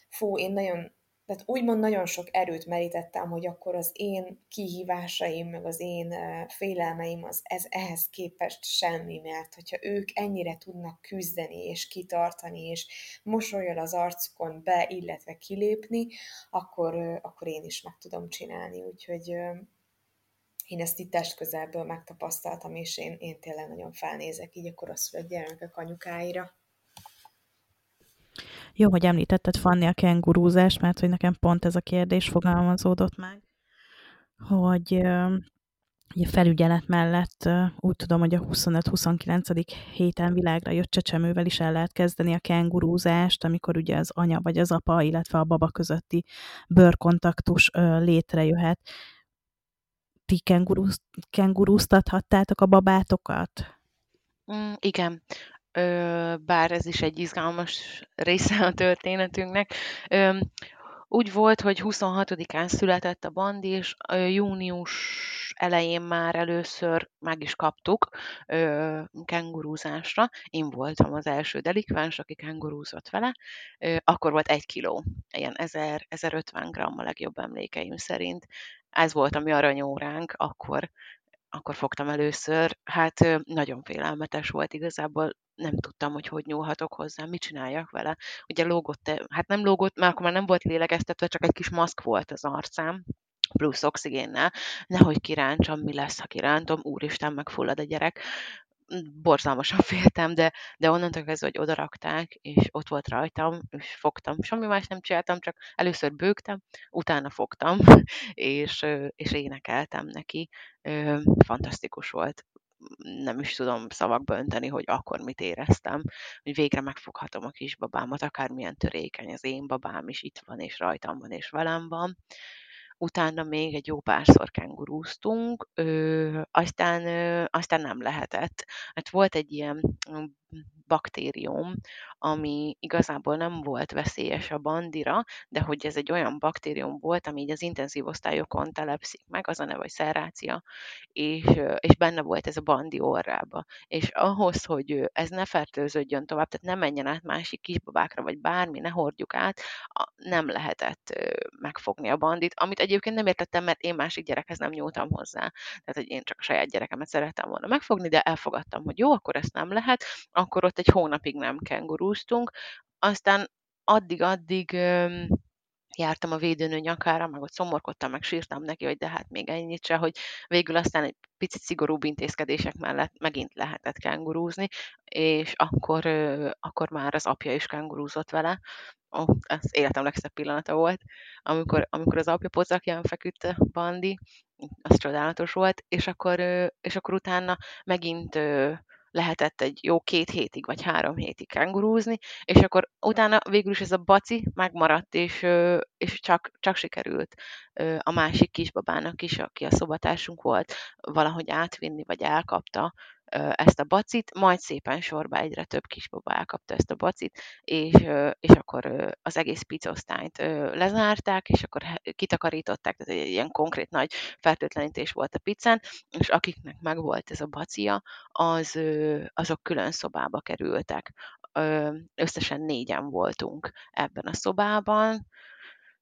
fú, én nagyon tehát úgymond nagyon sok erőt merítettem, hogy akkor az én kihívásaim, meg az én félelmeim az ez ehhez képest semmi, mert hogyha ők ennyire tudnak küzdeni és kitartani, és mosolyol az arcukon be, illetve kilépni, akkor, akkor én is meg tudom csinálni. Úgyhogy én ezt itt test közelből megtapasztaltam, és én, én tényleg nagyon felnézek így a koraszülött gyermekek anyukáira. Jó, hogy említetted Fanni a kengurúzást, mert hogy nekem pont ez a kérdés fogalmazódott meg, hogy ugye felügyelet mellett úgy tudom, hogy a 25-29. héten világra jött csecsemővel is el lehet kezdeni a kengurúzást, amikor ugye az anya vagy az apa, illetve a baba közötti bőrkontaktus létrejöhet. Ti kengurúz, kengurúztathattátok a babátokat? Mm, igen. Bár ez is egy izgalmas része a történetünknek. Úgy volt, hogy 26-án született a bandi, és június elején már először meg is kaptuk ö, kengurúzásra. Én voltam az első delikváns, aki kengurúzott vele. Akkor volt egy kiló, ilyen 1000, 1050 gram a legjobb emlékeim szerint. Ez volt a mi aranyóránk, akkor akkor fogtam először, hát nagyon félelmetes volt igazából, nem tudtam, hogy hogy nyúlhatok hozzá, mit csináljak vele. Ugye lógott, hát nem lógott, mert akkor már nem volt lélegeztetve, csak egy kis maszk volt az arcám, plusz oxigénnel, nehogy kiráncsam, mi lesz, ha kirántom, úristen, megfullad a gyerek borzalmasan féltem, de, de onnantól kezdve, hogy odarakták, és ott volt rajtam, és fogtam. Semmi más nem csináltam, csak először bőgtem, utána fogtam, (laughs) és, és énekeltem neki. Fantasztikus volt nem is tudom szavakba önteni, hogy akkor mit éreztem, hogy végre megfoghatom a kisbabámat, akármilyen törékeny az én babám is itt van, és rajtam van, és velem van utána még egy jó párszor kengurúztunk, aztán, aztán nem lehetett. Hát volt egy ilyen baktérium, ami igazából nem volt veszélyes a bandira, de hogy ez egy olyan baktérium volt, ami így az intenzív osztályokon telepszik meg, az a neve, hogy szerrácia, és, és benne volt ez a bandi orrába. És ahhoz, hogy ez ne fertőződjön tovább, tehát ne menjen át másik kisbabákra, vagy bármi, ne hordjuk át, nem lehetett megfogni a bandit, amit egyébként nem értettem, mert én másik gyerekhez nem nyúltam hozzá. Tehát, hogy én csak a saját gyerekemet szerettem volna megfogni, de elfogadtam, hogy jó, akkor ezt nem lehet, akkor ott egy hónapig nem kengurúztunk, aztán addig-addig jártam a védőnő nyakára, meg ott szomorkodtam, meg sírtam neki, hogy de hát még ennyit se, hogy végül aztán egy picit szigorúbb intézkedések mellett megint lehetett kengurúzni, és akkor, akkor már az apja is kengurúzott vele. Ó, ez életem legszebb pillanata volt, amikor, amikor az apja pocakján feküdt Bandi, az csodálatos volt, és akkor, és akkor utána megint lehetett egy jó két hétig vagy három hétig kengurúzni, és akkor utána végül is ez a baci megmaradt, és, és csak, csak sikerült a másik kisbabának is, aki a szobatársunk volt, valahogy átvinni, vagy elkapta ezt a bacit, majd szépen sorba egyre több kisbaba elkapta ezt a bacit, és, és akkor az egész picosztályt lezárták, és akkor kitakarították, tehát egy ilyen konkrét nagy fertőtlenítés volt a picen, és akiknek megvolt ez a bacia, az, azok külön szobába kerültek. Összesen négyen voltunk ebben a szobában,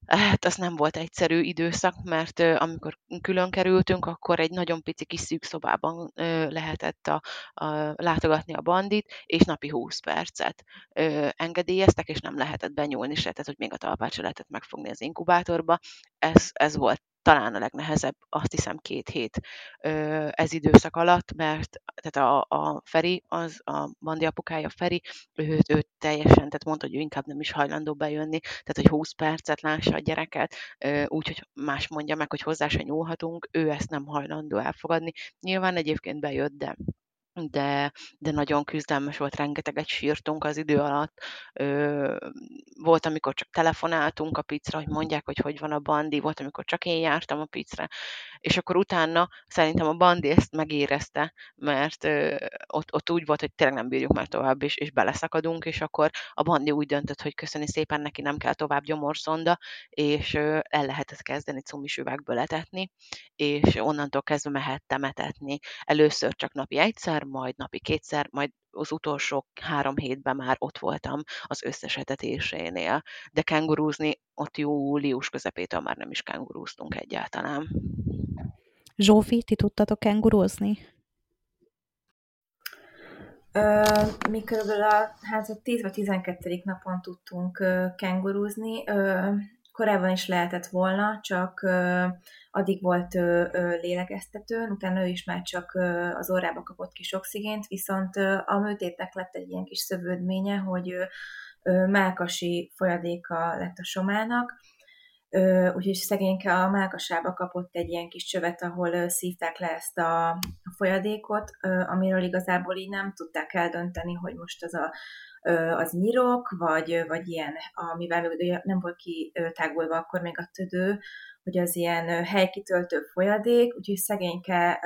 Hát az nem volt egyszerű időszak, mert amikor külön kerültünk, akkor egy nagyon pici kis szűk szobában lehetett a, a, látogatni a bandit, és napi 20 percet engedélyeztek, és nem lehetett benyúlni se, tehát hogy még a talpát se lehetett megfogni az inkubátorba. Ez, ez volt talán a legnehezebb, azt hiszem két hét ez időszak alatt, mert tehát a, a Feri, az a Bandi apukája Feri, őt, őt teljesen, tehát mondta, hogy ő inkább nem is hajlandó bejönni, tehát hogy 20 percet lássa a gyereket, úgyhogy más mondja meg, hogy hozzá se nyúlhatunk, ő ezt nem hajlandó elfogadni. Nyilván egyébként bejött, de de, de nagyon küzdelmes volt, rengeteget sírtunk az idő alatt. Ö, volt, amikor csak telefonáltunk a picra, hogy mondják, hogy hogy van a bandi, volt, amikor csak én jártam a picre, és akkor utána szerintem a bandi ezt megérezte, mert ö, ott, ott úgy volt, hogy tényleg nem bírjuk már tovább, és, és beleszakadunk, és akkor a bandi úgy döntött, hogy köszöni szépen, neki nem kell tovább gyomorszonda, és ö, el lehetett kezdeni cumis üvegből etetni, és onnantól kezdve mehettem etetni. Először csak napi egyszer, majd napi kétszer, majd az utolsó három hétben már ott voltam az összes etetésénél, de kengurúzni ott július közepétől már nem is kengurúztunk egyáltalán. Zsófi, ti tudtatok kengurúzni? Ö, mi körülbelül a, hát a 10 vagy 12. napon tudtunk ö, kengurúzni. Ö, korábban is lehetett volna, csak addig volt lélegeztetőn, utána ő is már csak az orrába kapott kis oxigént, viszont a műtétnek lett egy ilyen kis szövődménye, hogy melkasi folyadéka lett a somának, úgyhogy szegényke a melkasába kapott egy ilyen kis csövet, ahol szívták le ezt a, folyadékot, amiről igazából így nem tudták eldönteni, hogy most az a az nyirok, vagy, vagy ilyen, amivel még nem volt kitágulva akkor még a tüdő, hogy az ilyen helykitöltő folyadék, úgyhogy szegényke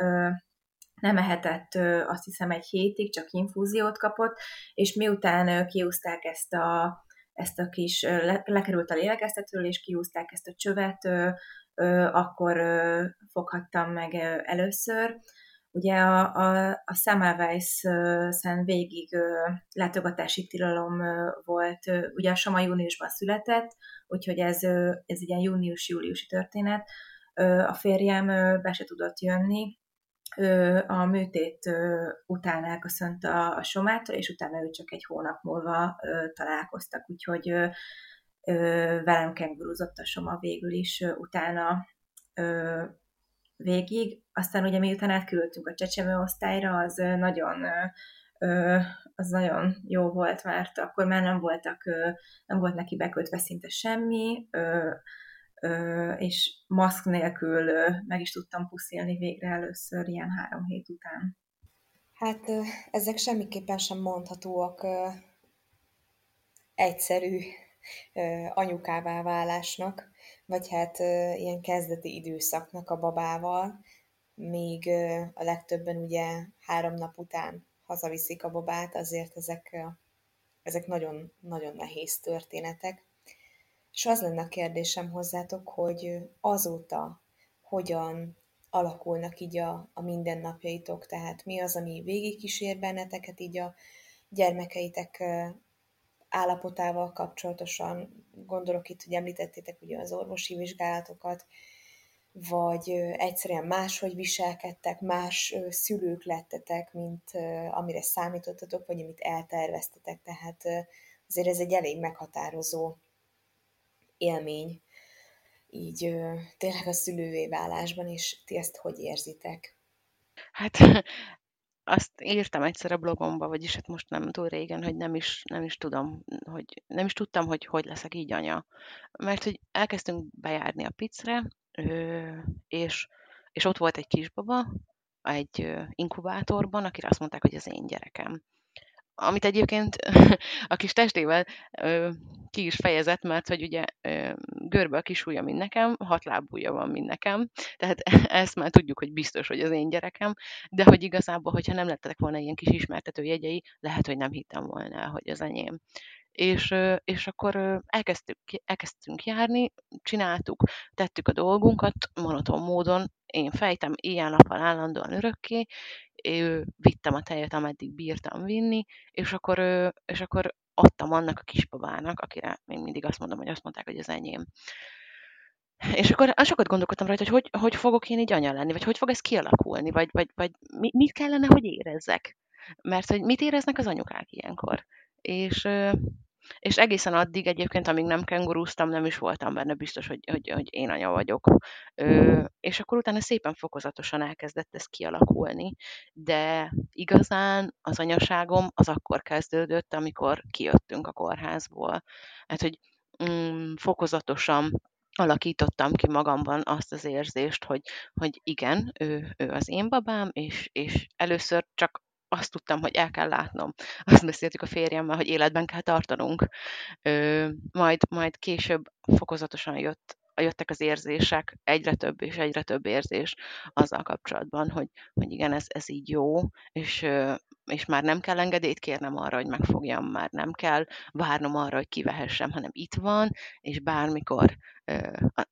nem ehetett azt hiszem egy hétig, csak infúziót kapott, és miután kiúzták ezt a, ezt a kis, lekerült a lélegeztetőről, és kiúzták ezt a csövet, akkor foghattam meg először. Ugye a, a, a Semmelweis-szen végig látogatási tilalom volt, ugye a Soma júniusban született, úgyhogy ez, ez egy ilyen június-júliusi történet. A férjem be se tudott jönni, a műtét után elköszönt a, a somától, és utána ő csak egy hónap múlva találkoztak, úgyhogy velem kenguruzott a soma végül is utána végig. Aztán ugye miután átküldtünk a csecsemő osztályra, az nagyon az nagyon jó volt, mert akkor már nem voltak, nem volt neki bekötve szinte semmi, és maszk nélkül meg is tudtam puszilni végre először ilyen három hét után. Hát ezek semmiképpen sem mondhatóak egyszerű anyukává válásnak, vagy hát ilyen kezdeti időszaknak a babával, még a legtöbben ugye három nap után hazaviszik a babát, azért ezek, ezek nagyon, nagyon nehéz történetek. És az lenne a kérdésem hozzátok, hogy azóta hogyan alakulnak így a, a mindennapjaitok, tehát mi az, ami végigkísér benneteket így a gyermekeitek állapotával kapcsolatosan, gondolok itt, hogy említettétek ugye az orvosi vizsgálatokat, vagy egyszerűen máshogy viselkedtek, más szülők lettetek, mint amire számítottatok, vagy amit elterveztetek, tehát azért ez egy elég meghatározó élmény, így tényleg a szülővé válásban, és ti ezt hogy érzitek? Hát azt írtam egyszer a blogomba, vagyis hát most nem túl régen, hogy nem is, nem is tudom, hogy nem is tudtam, hogy hogy leszek így anya. Mert hogy elkezdtünk bejárni a picre, és, és ott volt egy kisbaba, egy inkubátorban, akire azt mondták, hogy az én gyerekem amit egyébként (laughs) a kis testével ö, ki is fejezett, mert hogy ugye ö, görbe a kis ujja, mint nekem, hat lábúja van, mint nekem, tehát (laughs) ezt már tudjuk, hogy biztos, hogy az én gyerekem, de hogy igazából, hogyha nem lettek volna ilyen kis ismertető jegyei, lehet, hogy nem hittem volna, hogy az enyém. És, és akkor elkezdtük, elkezdtünk járni, csináltuk, tettük a dolgunkat monoton módon, én fejtem éjjel-nappal állandóan örökké, vittem a tejet, ameddig bírtam vinni, és akkor, és akkor adtam annak a kisbabának, akire még mindig azt mondom, hogy azt mondták, hogy az enyém. És akkor sokat gondolkodtam rajta, hogy, hogy hogy fogok én így anya lenni, vagy hogy fog ez kialakulni, vagy, vagy, vagy mit kellene, hogy érezzek. Mert hogy mit éreznek az anyukák ilyenkor. És, és egészen addig egyébként, amíg nem kengurúztam, nem is voltam benne biztos, hogy, hogy, hogy én anya vagyok. Ö, és akkor utána szépen fokozatosan elkezdett ez kialakulni, de igazán az anyaságom az akkor kezdődött, amikor kijöttünk a kórházból. Hát, hogy mm, fokozatosan alakítottam ki magamban azt az érzést, hogy, hogy igen, ő, ő az én babám, és, és először csak azt tudtam, hogy el kell látnom. (laughs) Azt beszéltük a férjemmel, hogy életben kell tartanunk. Ö, majd, majd később fokozatosan jött jöttek az érzések, egyre több és egyre több érzés azzal kapcsolatban, hogy, hogy igen, ez, ez így jó, és, és már nem kell engedélyt kérnem arra, hogy megfogjam, már nem kell várnom arra, hogy kivehessem, hanem itt van, és bármikor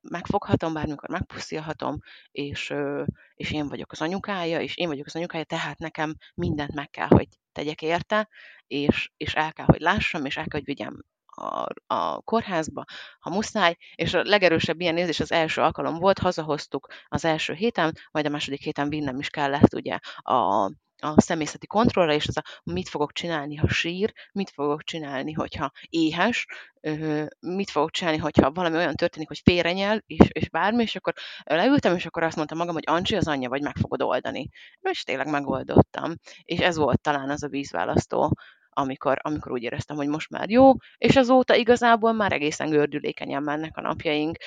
megfoghatom, bármikor megpuszilhatom, és, és én vagyok az anyukája, és én vagyok az anyukája, tehát nekem mindent meg kell, hogy tegyek érte, és, és el kell, hogy lássam, és el kell, hogy vigyem a, a kórházba, ha muszáj, és a legerősebb ilyen érzés az első alkalom volt, hazahoztuk az első héten, majd a második héten vinnem is kellett ugye a, a személyzeti kontrollra, és az a mit fogok csinálni, ha sír, mit fogok csinálni, hogyha éhes, mit fogok csinálni, hogyha valami olyan történik, hogy félrenyel, és, és bármi, és akkor leültem, és akkor azt mondtam magam, hogy Ancsi az anyja, vagy meg fogod oldani. És tényleg megoldottam. És ez volt talán az a vízválasztó amikor, amikor úgy éreztem, hogy most már jó, és azóta igazából már egészen gördülékenyen mennek a napjaink.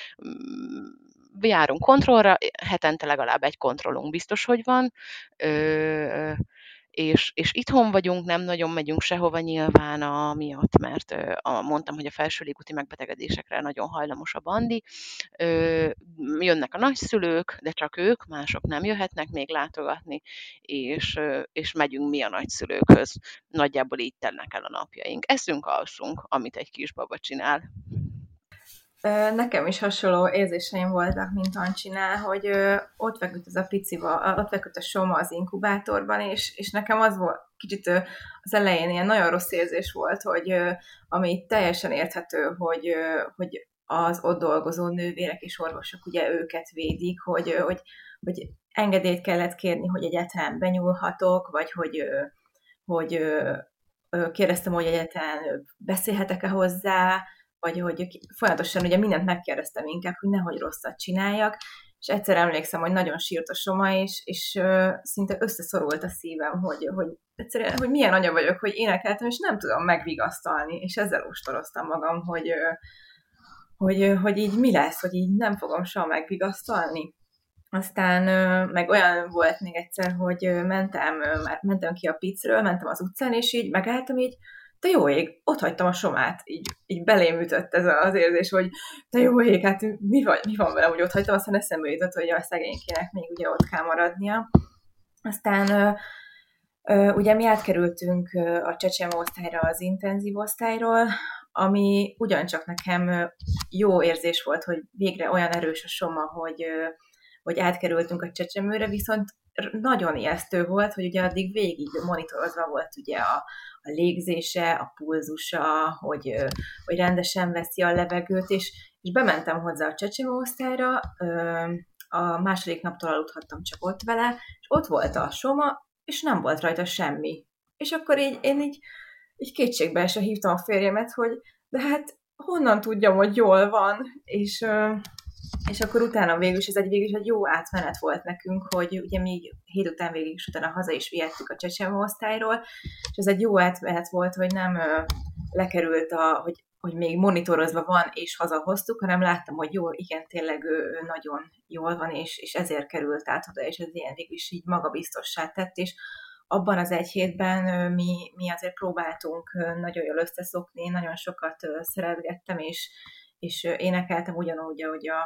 Járunk kontrollra, hetente legalább egy kontrollunk biztos, hogy van. Ö, és, és itthon vagyunk, nem nagyon megyünk sehova nyilván a miatt, mert a, mondtam, hogy a felső légúti megbetegedésekre nagyon hajlamos a bandi. Ö, jönnek a nagyszülők, de csak ők, mások nem jöhetnek még látogatni, és, és megyünk mi a nagyszülőkhöz. Nagyjából így telnek el a napjaink. Eszünk, alszunk, amit egy kisbaba csinál. Nekem is hasonló érzéseim voltak, mint Ancsinál, hogy ott feküdt ez a pici, ott feküdt a Soma az inkubátorban, és, és nekem az volt kicsit az elején ilyen nagyon rossz érzés volt, hogy ami teljesen érthető, hogy, hogy az ott dolgozó nővérek és orvosok ugye őket védik, hogy, hogy, hogy engedélyt kellett kérni, hogy egyáltalán benyúlhatok, vagy hogy, hogy kérdeztem, hogy egyáltalán beszélhetek-e hozzá, vagy hogy folyamatosan ugye mindent megkérdeztem inkább, hogy nehogy rosszat csináljak, és egyszer emlékszem, hogy nagyon sírt a Soma, és, és uh, szinte összeszorult a szívem, hogy, hogy egyszerűen, hogy milyen anya vagyok, hogy énekeltem, és nem tudom megvigasztalni, és ezzel ostoroztam magam, hogy, uh, hogy, hogy így mi lesz, hogy így nem fogom soha megvigasztalni. Aztán meg olyan volt még egyszer, hogy mentem, már mentem ki a picről, mentem az utcán, és így megálltam így, te jó ég, ott hagytam a somát, így, így belém ütött ez az érzés, hogy te jó ég, hát mi, vagy, mi van velem, hogy ott hagytam, aztán eszembe jutott, hogy a szegénykének még ugye ott kell maradnia. Aztán ugye mi átkerültünk a csecsem osztályra az intenzív osztályról, ami ugyancsak nekem jó érzés volt, hogy végre olyan erős a soma, hogy, hogy átkerültünk a csecsemőre, viszont nagyon ijesztő volt, hogy ugye addig végig monitorozva volt ugye a, a légzése, a pulzusa, hogy, hogy rendesen veszi a levegőt, és, és bementem hozzá a csecsemőosztályra, a második naptól aludhattam csak ott vele, és ott volt a soma, és nem volt rajta semmi. És akkor így, én így, így kétségbe esve hívtam a férjemet, hogy de hát honnan tudjam, hogy jól van, és és akkor utána végül is ez egy végül is egy jó átmenet volt nekünk, hogy ugye mi hét után végig is utána haza is vihettük a csecsemő osztályról, és ez egy jó átmenet volt, hogy nem ö, lekerült a, hogy hogy még monitorozva van, és hazahoztuk, hanem láttam, hogy jó, igen, tényleg ő, ő nagyon jól van, és, és ezért került át oda, és ez ilyen végül is így magabiztossá tett, és abban az egy hétben mi, mi azért próbáltunk nagyon jól összeszokni, nagyon sokat szeretgettem, és, és énekeltem ugyanúgy, ahogy a,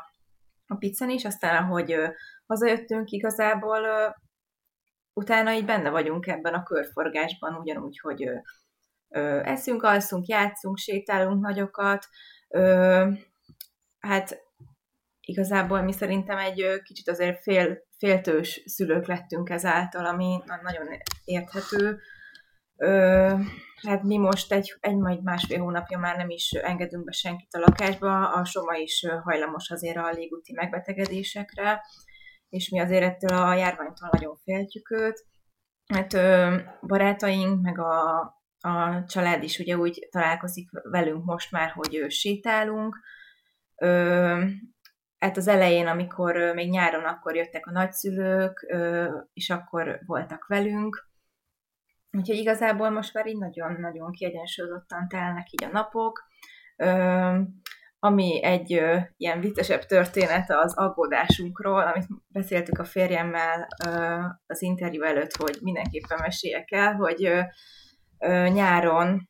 a pizzán is, aztán ahogy hazajöttünk igazából, utána így benne vagyunk ebben a körforgásban, ugyanúgy, hogy eszünk, alszunk, játszunk, sétálunk nagyokat, hát igazából mi szerintem egy kicsit azért fél, féltős szülők lettünk ezáltal, ami nagyon érthető. Hát mi most egy, egy majd másfél hónapja már nem is engedünk be senkit a lakásba, a Soma is hajlamos azért a légúti megbetegedésekre, és mi azért ettől a járványtól nagyon féltjük őt. Hát barátaink, meg a, a család is ugye úgy találkozik velünk most már, hogy sétálunk, ö, hát az elején, amikor még nyáron akkor jöttek a nagyszülők, és akkor voltak velünk, Úgyhogy igazából most már így nagyon-nagyon kiegyensúlyozottan telnek így a napok. Ami egy ilyen viccesebb történet az aggódásunkról, amit beszéltük a férjemmel az interjú előtt, hogy mindenképpen meséljek el, hogy nyáron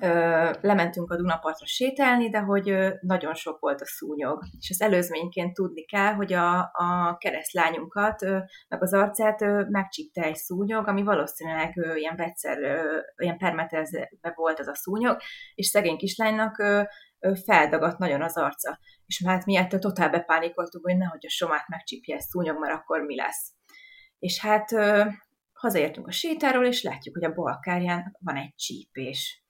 ö, lementünk a Dunapartra sétálni, de hogy ö, nagyon sok volt a szúnyog. És az előzményként tudni kell, hogy a, a keresztlányunkat, ö, meg az arcát ö, megcsípte egy szúnyog, ami valószínűleg ö, ilyen vegyszer, ö, ilyen permetezve volt az a szúnyog, és szegény kislánynak ö, ö, feldagadt nagyon az arca. És hát mi ettől totál bepánikoltunk, hogy nehogy a somát megcsípje egy szúnyog, mert akkor mi lesz. És hát ö, hazaértünk a sétáról, és látjuk, hogy a balkárján van egy csípés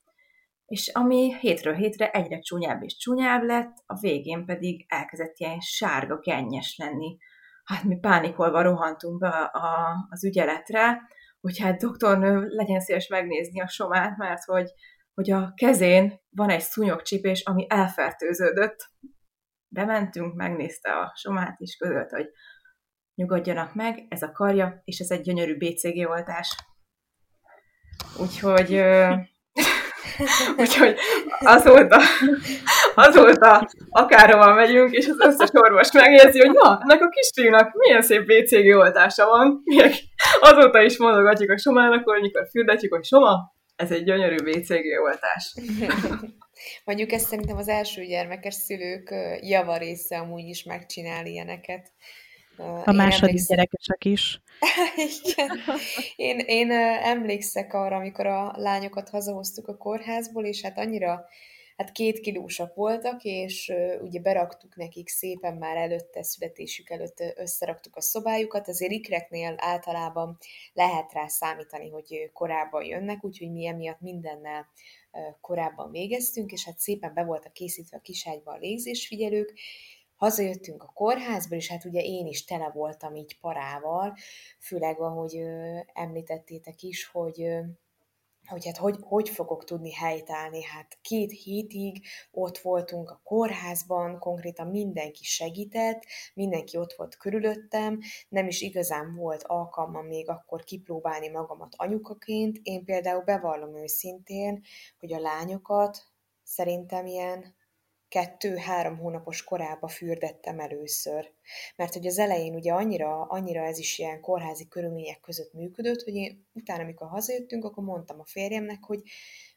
és ami hétről hétre egyre csúnyább és csúnyább lett, a végén pedig elkezdett ilyen sárga, kennyes lenni. Hát mi pánikolva rohantunk be a, a, az ügyeletre, hogy hát doktornő legyen szíves megnézni a somát, mert hogy, hogy a kezén van egy szúnyogcsípés, ami elfertőződött. Bementünk, megnézte a somát, és közölt, hogy nyugodjanak meg, ez a karja, és ez egy gyönyörű BCG oltás. Úgyhogy (laughs) (laughs) Úgyhogy azóta, azóta akárhova megyünk, és az összes orvos megérzi, hogy na, ennek a kisfiúnak milyen szép BCG oltása van. Még azóta is mondogatjuk a somának, hogy mikor fürdetjük, hogy soma, ez egy gyönyörű BCG oltás. (laughs) Mondjuk ezt szerintem az első gyermekes szülők javarésze amúgy is megcsinál ilyeneket. A második emlékszem... gyerekesek is. (laughs) Igen. Én, én emlékszek arra, amikor a lányokat hazahoztuk a kórházból, és hát annyira hát két kilósak voltak, és ugye beraktuk nekik szépen már előtte, születésük előtt összeraktuk a szobájukat, azért ikreknél általában lehet rá számítani, hogy korábban jönnek, úgyhogy mi emiatt mindennel korábban végeztünk, és hát szépen be voltak készítve a kiságyba a légzésfigyelők, hazajöttünk a kórházból, és hát ugye én is tele voltam így parával, főleg ahogy ö, említettétek is, hogy ö, hogy hát hogy, hogy fogok tudni helytállni. Hát két hétig ott voltunk a kórházban, konkrétan mindenki segített, mindenki ott volt körülöttem, nem is igazán volt alkalmam még akkor kipróbálni magamat anyukaként. Én például bevallom őszintén, hogy a lányokat szerintem ilyen kettő-három hónapos korába fürdettem először. Mert hogy az elején ugye annyira, annyira ez is ilyen kórházi körülmények között működött, hogy én utána, amikor hazajöttünk, akkor mondtam a férjemnek, hogy,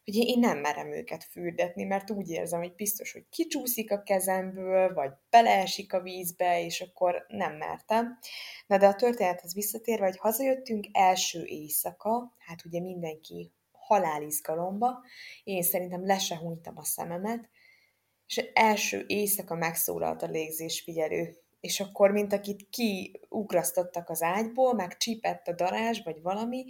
hogy én nem merem őket fürdetni, mert úgy érzem, hogy biztos, hogy kicsúszik a kezemből, vagy beleesik a vízbe, és akkor nem mertem. Na de a történethez visszatérve, hogy hazajöttünk első éjszaka, hát ugye mindenki halálizgalomba, én szerintem le se a szememet, és első éjszaka megszólalt a légzésfigyelő, és akkor, mint akit kiugrasztottak az ágyból, meg csípett a darázs, vagy valami,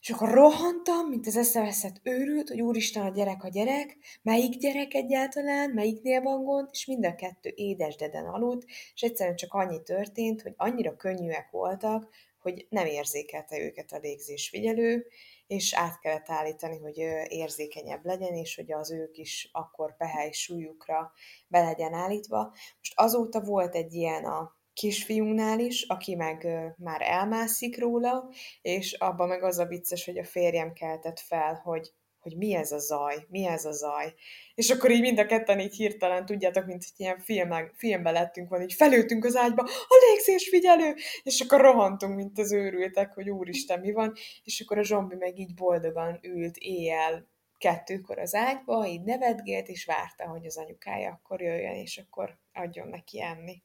és akkor rohantam, mint az eszeveszett őrült, hogy úristen, a gyerek a gyerek, melyik gyerek egyáltalán, melyiknél van gond, és mind a kettő édesdeden aludt, és egyszerűen csak annyi történt, hogy annyira könnyűek voltak, hogy nem érzékelte őket a légzésfigyelő, és át kellett állítani, hogy érzékenyebb legyen, és hogy az ők is akkor pehely súlyukra be legyen állítva. Most azóta volt egy ilyen a kisfiúnál is, aki meg már elmászik róla, és abban meg az a vicces, hogy a férjem keltett fel, hogy hogy mi ez a zaj, mi ez a zaj. És akkor így mind a ketten így hirtelen, tudjátok, mint hogy ilyen filmek, filmbe lettünk volna, így felültünk az ágyba, a légzés figyelő, és akkor rohantunk, mint az őrültek, hogy úristen, mi van, és akkor a zsombi meg így boldogan ült éjjel kettőkor az ágyba, így nevetgélt, és várta, hogy az anyukája akkor jöjjön, és akkor adjon neki enni.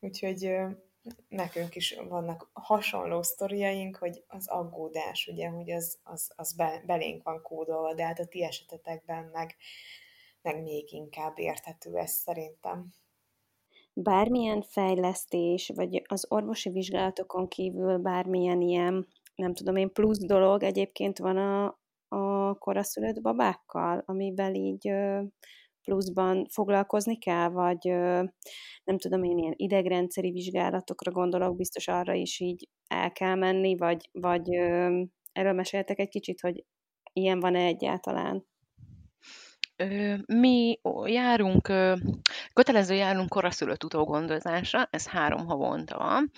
Úgyhogy nekünk is vannak hasonló sztoriaink, hogy az aggódás, ugye, hogy az, az, az be, belénk van kódolva, de hát a ti esetetekben meg, meg még inkább érthető ez szerintem. Bármilyen fejlesztés, vagy az orvosi vizsgálatokon kívül bármilyen ilyen, nem tudom én, plusz dolog egyébként van a, a koraszülött babákkal, amivel így pluszban foglalkozni kell, vagy nem tudom én, ilyen idegrendszeri vizsgálatokra gondolok, biztos arra is így el kell menni, vagy, vagy erről meséltek egy kicsit, hogy ilyen van-e egyáltalán? Mi járunk, kötelező járunk koraszülött utógondozásra, ez három havonta van,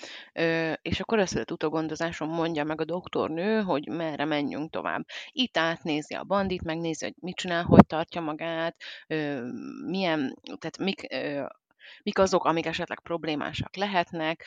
és a koraszülött utógondozáson mondja meg a doktornő, hogy merre menjünk tovább. Itt átnézi a bandit, megnézi, hogy mit csinál, hogy tartja magát, milyen, tehát mik, mik azok, amik esetleg problémásak lehetnek,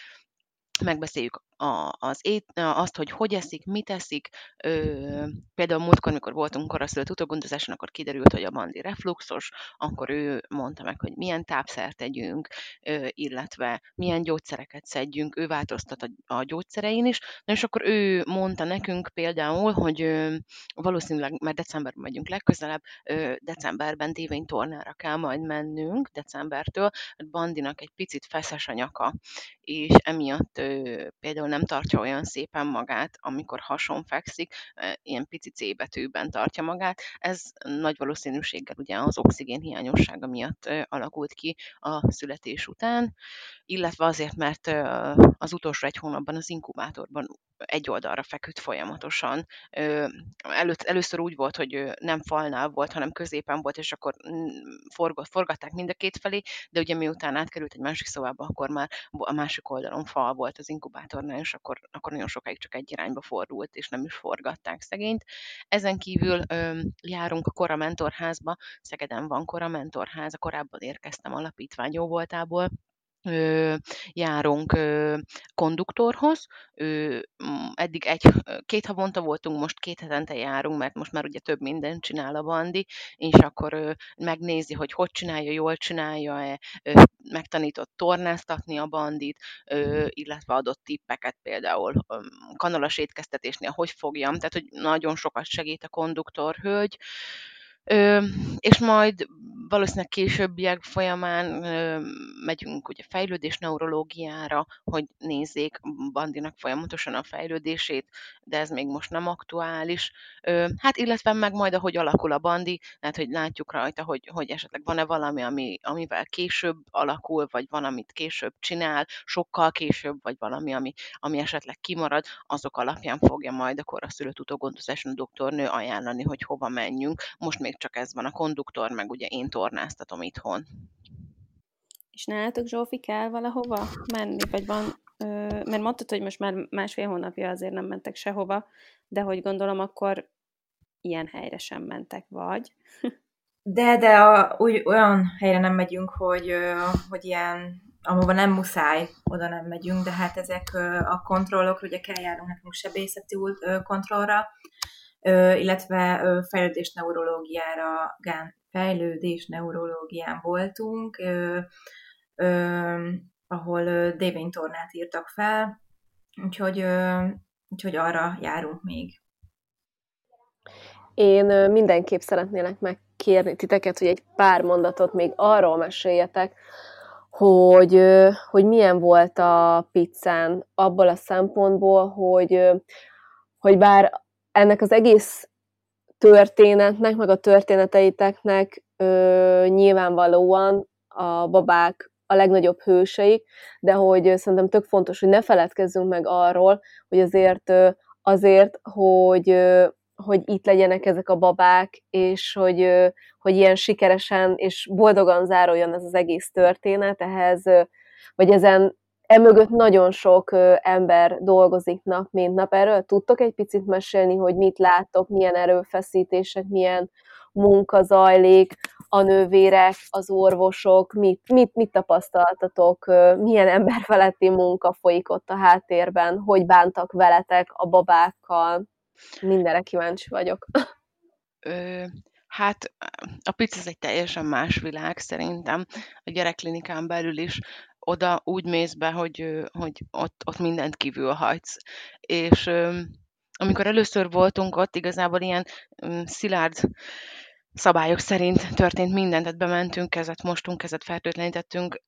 megbeszéljük a, az ét, azt, hogy hogy eszik, mit eszik. Ö, például múltkor, amikor voltunk koraszülött utógondozáson, akkor kiderült, hogy a Bandi refluxos, akkor ő mondta meg, hogy milyen tápszert tegyünk, ö, illetve milyen gyógyszereket szedjünk, ő változtat a, a gyógyszerein is. Na és akkor ő mondta nekünk például, hogy ö, valószínűleg, mert decemberben megyünk legközelebb, ö, decemberben tornára kell majd mennünk, decembertől, Bandinak egy picit feszes a nyaka, és emiatt ö, például nem tartja olyan szépen magát, amikor hason fekszik, ilyen pici C betűben tartja magát. Ez nagy valószínűséggel ugye az oxigén hiányossága miatt alakult ki a születés után, illetve azért, mert az utolsó egy hónapban az inkubátorban egy oldalra feküdt folyamatosan. Előtt, először úgy volt, hogy nem falnál volt, hanem középen volt, és akkor mm, forgott, forgatták mind a két felé, de ugye miután átkerült egy másik szobába, akkor már a másik oldalon fal volt az inkubátornál, és akkor, akkor nagyon sokáig csak egy irányba fordult, és nem is forgatták szegényt. Ezen kívül járunk a Kora Mentorházba, Szegeden van Kora Mentorház, korábban érkeztem alapítvány jó voltából, járunk konduktorhoz. Eddig egy, két havonta voltunk, most két hetente járunk, mert most már ugye több mindent csinál a bandi, és akkor megnézi, hogy hogy csinálja, jól csinálja-e, ö, megtanított tornáztatni a bandit, illetve adott tippeket például ö, kanalas étkeztetésnél, hogy fogjam, tehát hogy nagyon sokat segít a konduktor hölgy. És majd valószínűleg későbbiek folyamán ö, megyünk ugye fejlődés neurológiára, hogy nézzék Bandinak folyamatosan a fejlődését, de ez még most nem aktuális. Hát illetve meg majd, ahogy alakul a Bandi, tehát hogy látjuk rajta, hogy, hogy esetleg van-e valami, ami, amivel később alakul, vagy van, amit később csinál, sokkal később, vagy valami, ami, ami esetleg kimarad, azok alapján fogja majd a koraszülött utógondozáson a doktornő ajánlani, hogy hova menjünk. Most még csak ez van a konduktor, meg ugye én tornáztatom itthon. És nálatok Zsófi kell valahova menni, vagy van, ö, mert mondtad, hogy most már másfél hónapja azért nem mentek sehova, de hogy gondolom, akkor ilyen helyre sem mentek, vagy? De, de a, úgy, olyan helyre nem megyünk, hogy, hogy ilyen, ahova nem muszáj, oda nem megyünk, de hát ezek a kontrollok, ugye kell járunk nekünk sebészeti kontrollra, illetve fejlődés neurológiára, fejlődés neurológián voltunk, ahol dévénytornát írtak fel, úgyhogy, úgyhogy arra járunk még. Én mindenképp szeretnélek megkérni titeket, hogy egy pár mondatot még arról meséljetek, hogy, hogy milyen volt a pizzán abból a szempontból, hogy, hogy bár ennek az egész történetnek, meg a történeteiteknek ö, nyilvánvalóan a babák a legnagyobb hőseik, de hogy szerintem tök fontos, hogy ne feledkezzünk meg arról, hogy azért, azért hogy, hogy itt legyenek ezek a babák, és hogy, hogy ilyen sikeresen és boldogan záruljon ez az egész történet, ehhez, vagy ezen emögött nagyon sok ember dolgozik nap, mint nap. Erről tudtok egy picit mesélni, hogy mit láttok, milyen erőfeszítések, milyen munka zajlik, a nővérek, az orvosok, mit, mit, mit tapasztaltatok, milyen emberfeletti munka folyik ott a háttérben, hogy bántak veletek a babákkal, mindenre kíváncsi vagyok. (laughs) Ö, hát a pic ez egy teljesen más világ szerintem. A gyerekklinikán belül is oda úgy mész be, hogy, hogy ott, ott mindent kívül hagysz. És amikor először voltunk ott, igazából ilyen szilárd szabályok szerint történt minden, tehát bementünk, kezet mostunk, kezet fertőtlenítettünk,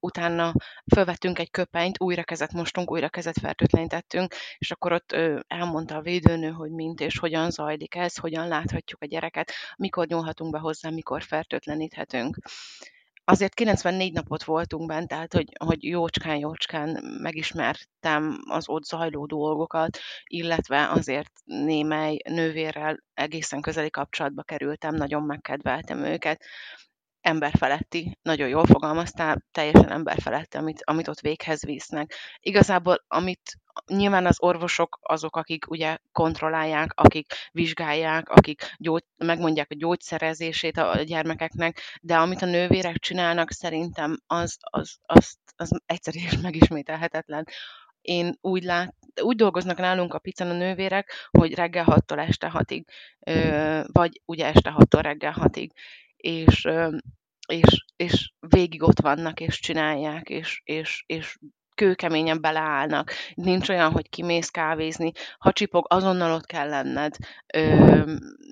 utána fölvettünk egy köpenyt, újra kezet mostunk, újra kezet fertőtlenítettünk, és akkor ott elmondta a védőnő, hogy mint és hogyan zajlik ez, hogyan láthatjuk a gyereket, mikor nyúlhatunk be hozzá, mikor fertőtleníthetünk azért 94 napot voltunk bent, tehát hogy, hogy jócskán-jócskán megismertem az ott zajló dolgokat, illetve azért némely nővérrel egészen közeli kapcsolatba kerültem, nagyon megkedveltem őket. Emberfeletti, nagyon jól fogalmaztál, teljesen emberfeletti, amit, amit ott véghez visznek. Igazából, amit nyilván az orvosok azok, akik ugye kontrollálják, akik vizsgálják, akik gyógy, megmondják a gyógyszerezését a gyermekeknek, de amit a nővérek csinálnak, szerintem az, az, az, az egyszerű és megismételhetetlen. Én úgy lát, úgy dolgoznak nálunk a picen a nővérek, hogy reggel 6-tól este 6-ig, vagy ugye este 6-tól reggel 6-ig, és és, és végig ott vannak, és csinálják, és, és, és kőkeményen beleállnak. Nincs olyan, hogy kimész kávézni, ha csipog, azonnal ott kell lenned, ö,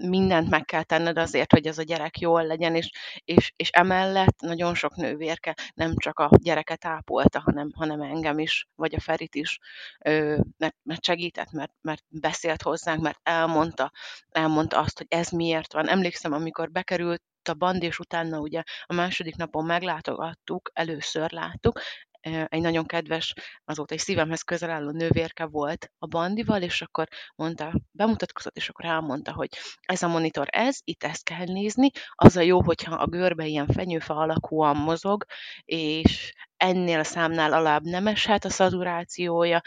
mindent meg kell tenned azért, hogy ez a gyerek jól legyen, és, és, és emellett nagyon sok nővérke nem csak a gyereket ápolta, hanem, hanem engem is, vagy a Ferit is, ö, mert, mert segített, mert, mert beszélt hozzánk, mert elmondta, elmondta azt, hogy ez miért van. Emlékszem, amikor bekerült a band, és utána ugye a második napon meglátogattuk, először láttuk, egy nagyon kedves, azóta egy szívemhez közel álló nővérke volt a bandival, és akkor mondta, bemutatkozott, és akkor elmondta, hogy ez a monitor ez, itt ezt kell nézni, az a jó, hogyha a görbe ilyen fenyőfa alakúan mozog, és ennél a számnál alább nem eshet a szaturációja,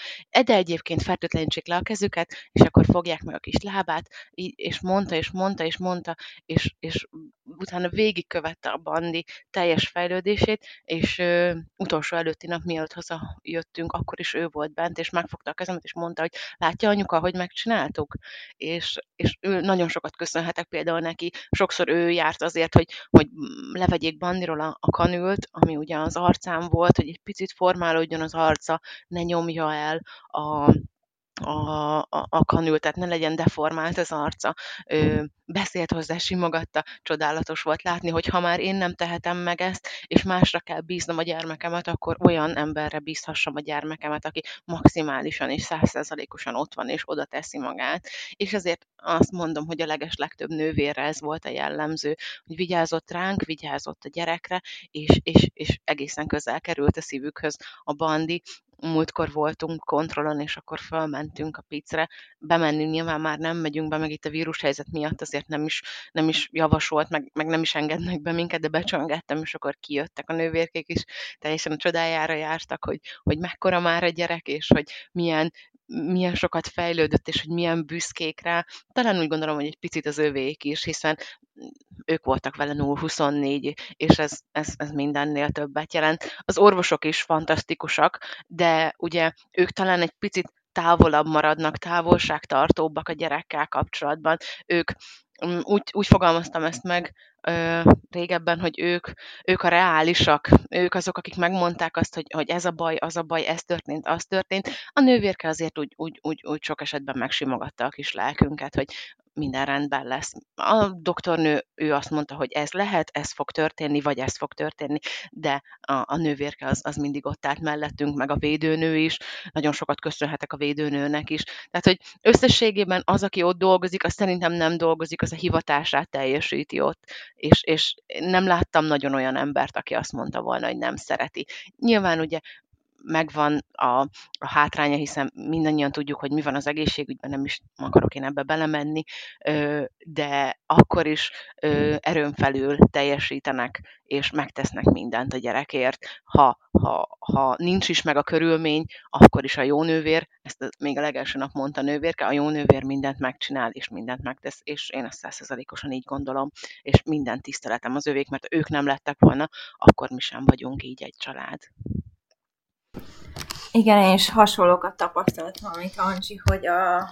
de egyébként fertőtlenítsék le a kezüket, és akkor fogják meg a kis lábát, és mondta, és mondta, és mondta, és, és utána végigkövette a bandi teljes fejlődését, és ö, utolsó előtti nap, mielőtt hazajöttünk, akkor is ő volt bent, és megfogta a kezemet, és mondta, hogy látja anyuka, hogy megcsináltuk? És, és ő nagyon sokat köszönhetek például neki, sokszor ő járt azért, hogy, hogy levegyék bandiról a, a kanült, ami ugye az arcán volt, volt, hogy egy picit formálódjon az arca, ne nyomja el a, a, a, a kanül, tehát ne legyen deformált az arca. Ő beszélt hozzá, simogatta, csodálatos volt látni, hogy ha már én nem tehetem meg ezt, és másra kell bíznom a gyermekemet, akkor olyan emberre bízhassam a gyermekemet, aki maximálisan és százszerzalékosan ott van, és oda teszi magát. És ezért azt mondom, hogy a leges legtöbb nővérre ez volt a jellemző, hogy vigyázott ránk, vigyázott a gyerekre, és, és, és egészen közel került a szívükhöz a bandi, múltkor voltunk kontrollon, és akkor fölmentünk a picre. Bemenni nyilván már nem megyünk be, meg itt a vírushelyzet miatt azért nem is, nem is javasolt, meg, meg nem is engednek be minket, de becsöngettem, és akkor kijöttek a nővérkék is, teljesen a csodájára jártak, hogy, hogy mekkora már a gyerek, és hogy milyen, milyen sokat fejlődött, és hogy milyen büszkék rá. Talán úgy gondolom, hogy egy picit az övék is, hiszen ők voltak vele 0-24, és ez, ez, ez mindennél többet jelent. Az orvosok is fantasztikusak, de ugye ők talán egy picit távolabb maradnak, távolságtartóbbak a gyerekkel kapcsolatban. Ők mm, úgy, úgy fogalmaztam ezt meg ö, régebben, hogy ők, ők a reálisak, ők azok, akik megmondták azt, hogy, hogy ez a baj, az a baj, ez történt, az történt. A nővérke azért úgy, úgy, úgy, úgy sok esetben megsimogatta a kis lelkünket, hogy minden rendben lesz. A doktornő, ő azt mondta, hogy ez lehet, ez fog történni, vagy ez fog történni, de a, a nővérke az, az mindig ott állt mellettünk, meg a védőnő is. Nagyon sokat köszönhetek a védőnőnek is. Tehát, hogy összességében az, aki ott dolgozik, az szerintem nem dolgozik, az a hivatását teljesíti ott. És, és nem láttam nagyon olyan embert, aki azt mondta volna, hogy nem szereti. Nyilván ugye megvan a, a hátránya, hiszen mindannyian tudjuk, hogy mi van az egészségügyben, nem is akarok én ebbe belemenni, de akkor is erőn felül teljesítenek, és megtesznek mindent a gyerekért. Ha, ha, ha nincs is meg a körülmény, akkor is a jó nővér, ezt még a legelső nap mondta a nővérke, a jó nővér mindent megcsinál, és mindent megtesz, és én ezt százszerzalékosan így gondolom, és minden tiszteletem az övék, mert ők nem lettek volna, akkor mi sem vagyunk így egy család. Igen, én is hasonlókat tapasztaltam, amit Ancsi, hogy a,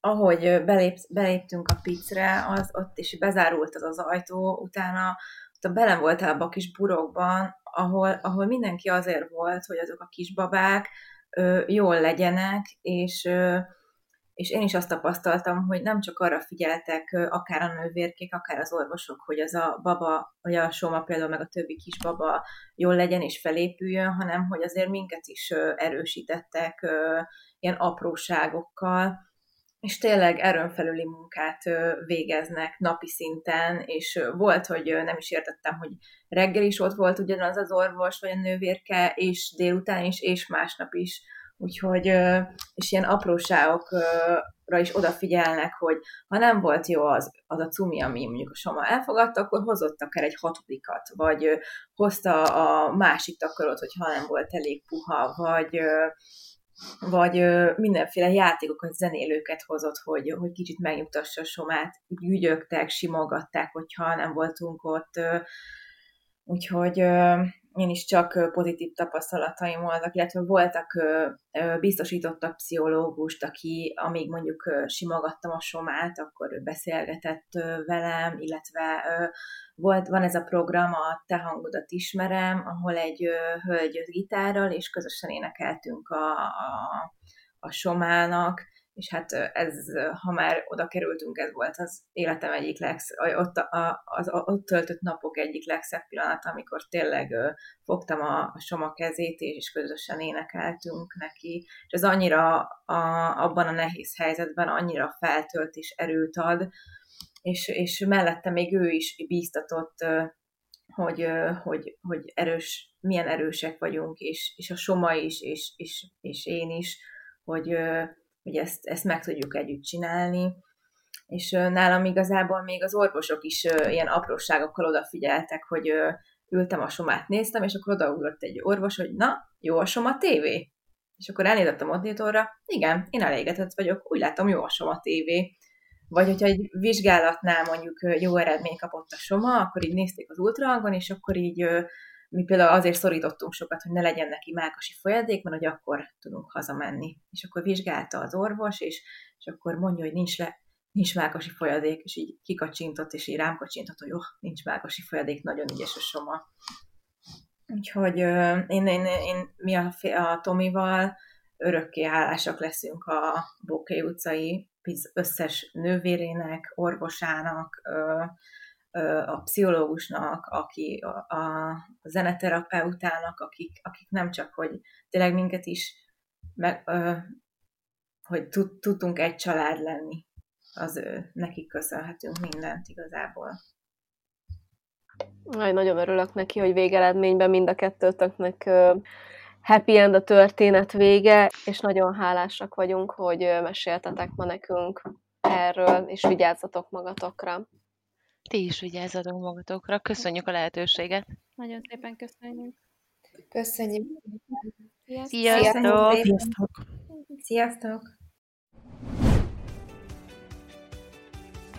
ahogy belép, beléptünk a picre, az ott is bezárult az az ajtó, utána ott belen voltál a kis burokban, ahol, ahol mindenki azért volt, hogy azok a kisbabák ö, jól legyenek, és ö, és én is azt tapasztaltam, hogy nem csak arra figyeltek akár a nővérkék, akár az orvosok, hogy az a baba, vagy a soma például meg a többi kisbaba jól legyen és felépüljön, hanem hogy azért minket is erősítettek ilyen apróságokkal, és tényleg erőn felüli munkát végeznek napi szinten, és volt, hogy nem is értettem, hogy reggel is ott volt ugyanaz az orvos, vagy a nővérke, és délután is, és másnap is Úgyhogy, és ilyen apróságokra is odafigyelnek, hogy ha nem volt jó az, az a cumi, ami mondjuk a Soma elfogadta, akkor hozott akár egy hatodikat, vagy hozta a másik takarót, hogyha nem volt elég puha, vagy vagy mindenféle játékokat, zenélőket hozott, hogy, hogy kicsit megnyugtassa a somát, ügyögtek, simogatták, hogyha nem voltunk ott, úgyhogy én is csak pozitív tapasztalataim voltak, illetve voltak biztosítottak pszichológust, aki amíg mondjuk simogattam a somát, akkor beszélgetett velem, illetve volt, van ez a program, a Te hangodat ismerem, ahol egy hölgy gitárral, és közösen énekeltünk a, a, a somának, és hát ez, ha már oda kerültünk, ez volt az életem egyik legsz, ott, a, az, ott töltött napok egyik legszebb pillanat, amikor tényleg fogtam a, a Soma kezét, és közösen énekeltünk neki, és ez annyira a, abban a nehéz helyzetben annyira feltölt és erőt ad, és, és mellette még ő is bíztatott, hogy, hogy, hogy erős, milyen erősek vagyunk, és, és a Soma is, és, és, és én is, hogy, hogy ezt, ezt meg tudjuk együtt csinálni. És nálam igazából még az orvosok is ilyen apróságokkal odafigyeltek, hogy ültem a somát, néztem, és akkor odaugrott egy orvos, hogy na, jó a soma tévé? És akkor elnézett a monitorra, igen, én elégedett vagyok, úgy látom, jó a soma tévé. Vagy hogyha egy vizsgálatnál mondjuk jó eredmény kapott a soma, akkor így nézték az ultrahangon, és akkor így mi például azért szorítottunk sokat, hogy ne legyen neki mákasi folyadék, mert hogy akkor tudunk hazamenni. És akkor vizsgálta az orvos, és, és akkor mondja, hogy nincs, le, nincs mákasi folyadék, és így kikacsintott, és így rám kacsintott, hogy jó, nincs mákasi folyadék, nagyon ügyes a soma. Úgyhogy én, én, én, mi a, a Tomival örökké hálásak leszünk a Bóké utcai összes nővérének, orvosának, a pszichológusnak, aki a, a zeneterapeutának, akik, akik nem csak, hogy tényleg minket is, meg, ö, hogy tudtunk egy család lenni, az ő, nekik köszönhetünk mindent igazából. Aj, nagyon örülök neki, hogy végeredményben mind a kettőtöknek happy end a történet vége, és nagyon hálásak vagyunk, hogy meséltetek ma nekünk erről, és vigyázzatok magatokra. Ti is vigyázzatok magatokra. Köszönjük a lehetőséget. Nagyon szépen köszönjük. Köszönjük. Sziasztok! Sziasztok! Sziasztok!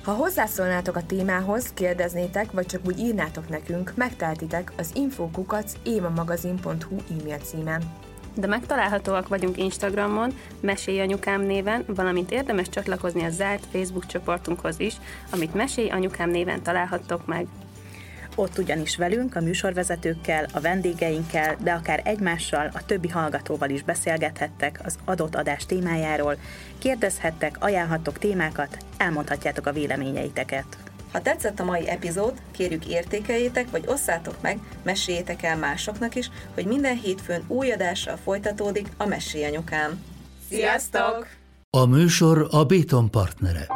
Ha hozzászólnátok a témához, kérdeznétek, vagy csak úgy írnátok nekünk, megteltitek az infokukac émamagazin.hu e-mail címen de megtalálhatóak vagyunk Instagramon, Mesélj Anyukám néven, valamint érdemes csatlakozni a zárt Facebook csoportunkhoz is, amit Mesélj Anyukám néven találhattok meg. Ott ugyanis velünk, a műsorvezetőkkel, a vendégeinkkel, de akár egymással, a többi hallgatóval is beszélgethettek az adott adás témájáról, kérdezhettek, ajánlhattok témákat, elmondhatjátok a véleményeiteket. Ha tetszett a mai epizód, kérjük értékeljétek, vagy osszátok meg, meséljétek el másoknak is, hogy minden hétfőn új adással folytatódik a Mesélyanyukám. Sziasztok! A műsor a Béton partnere.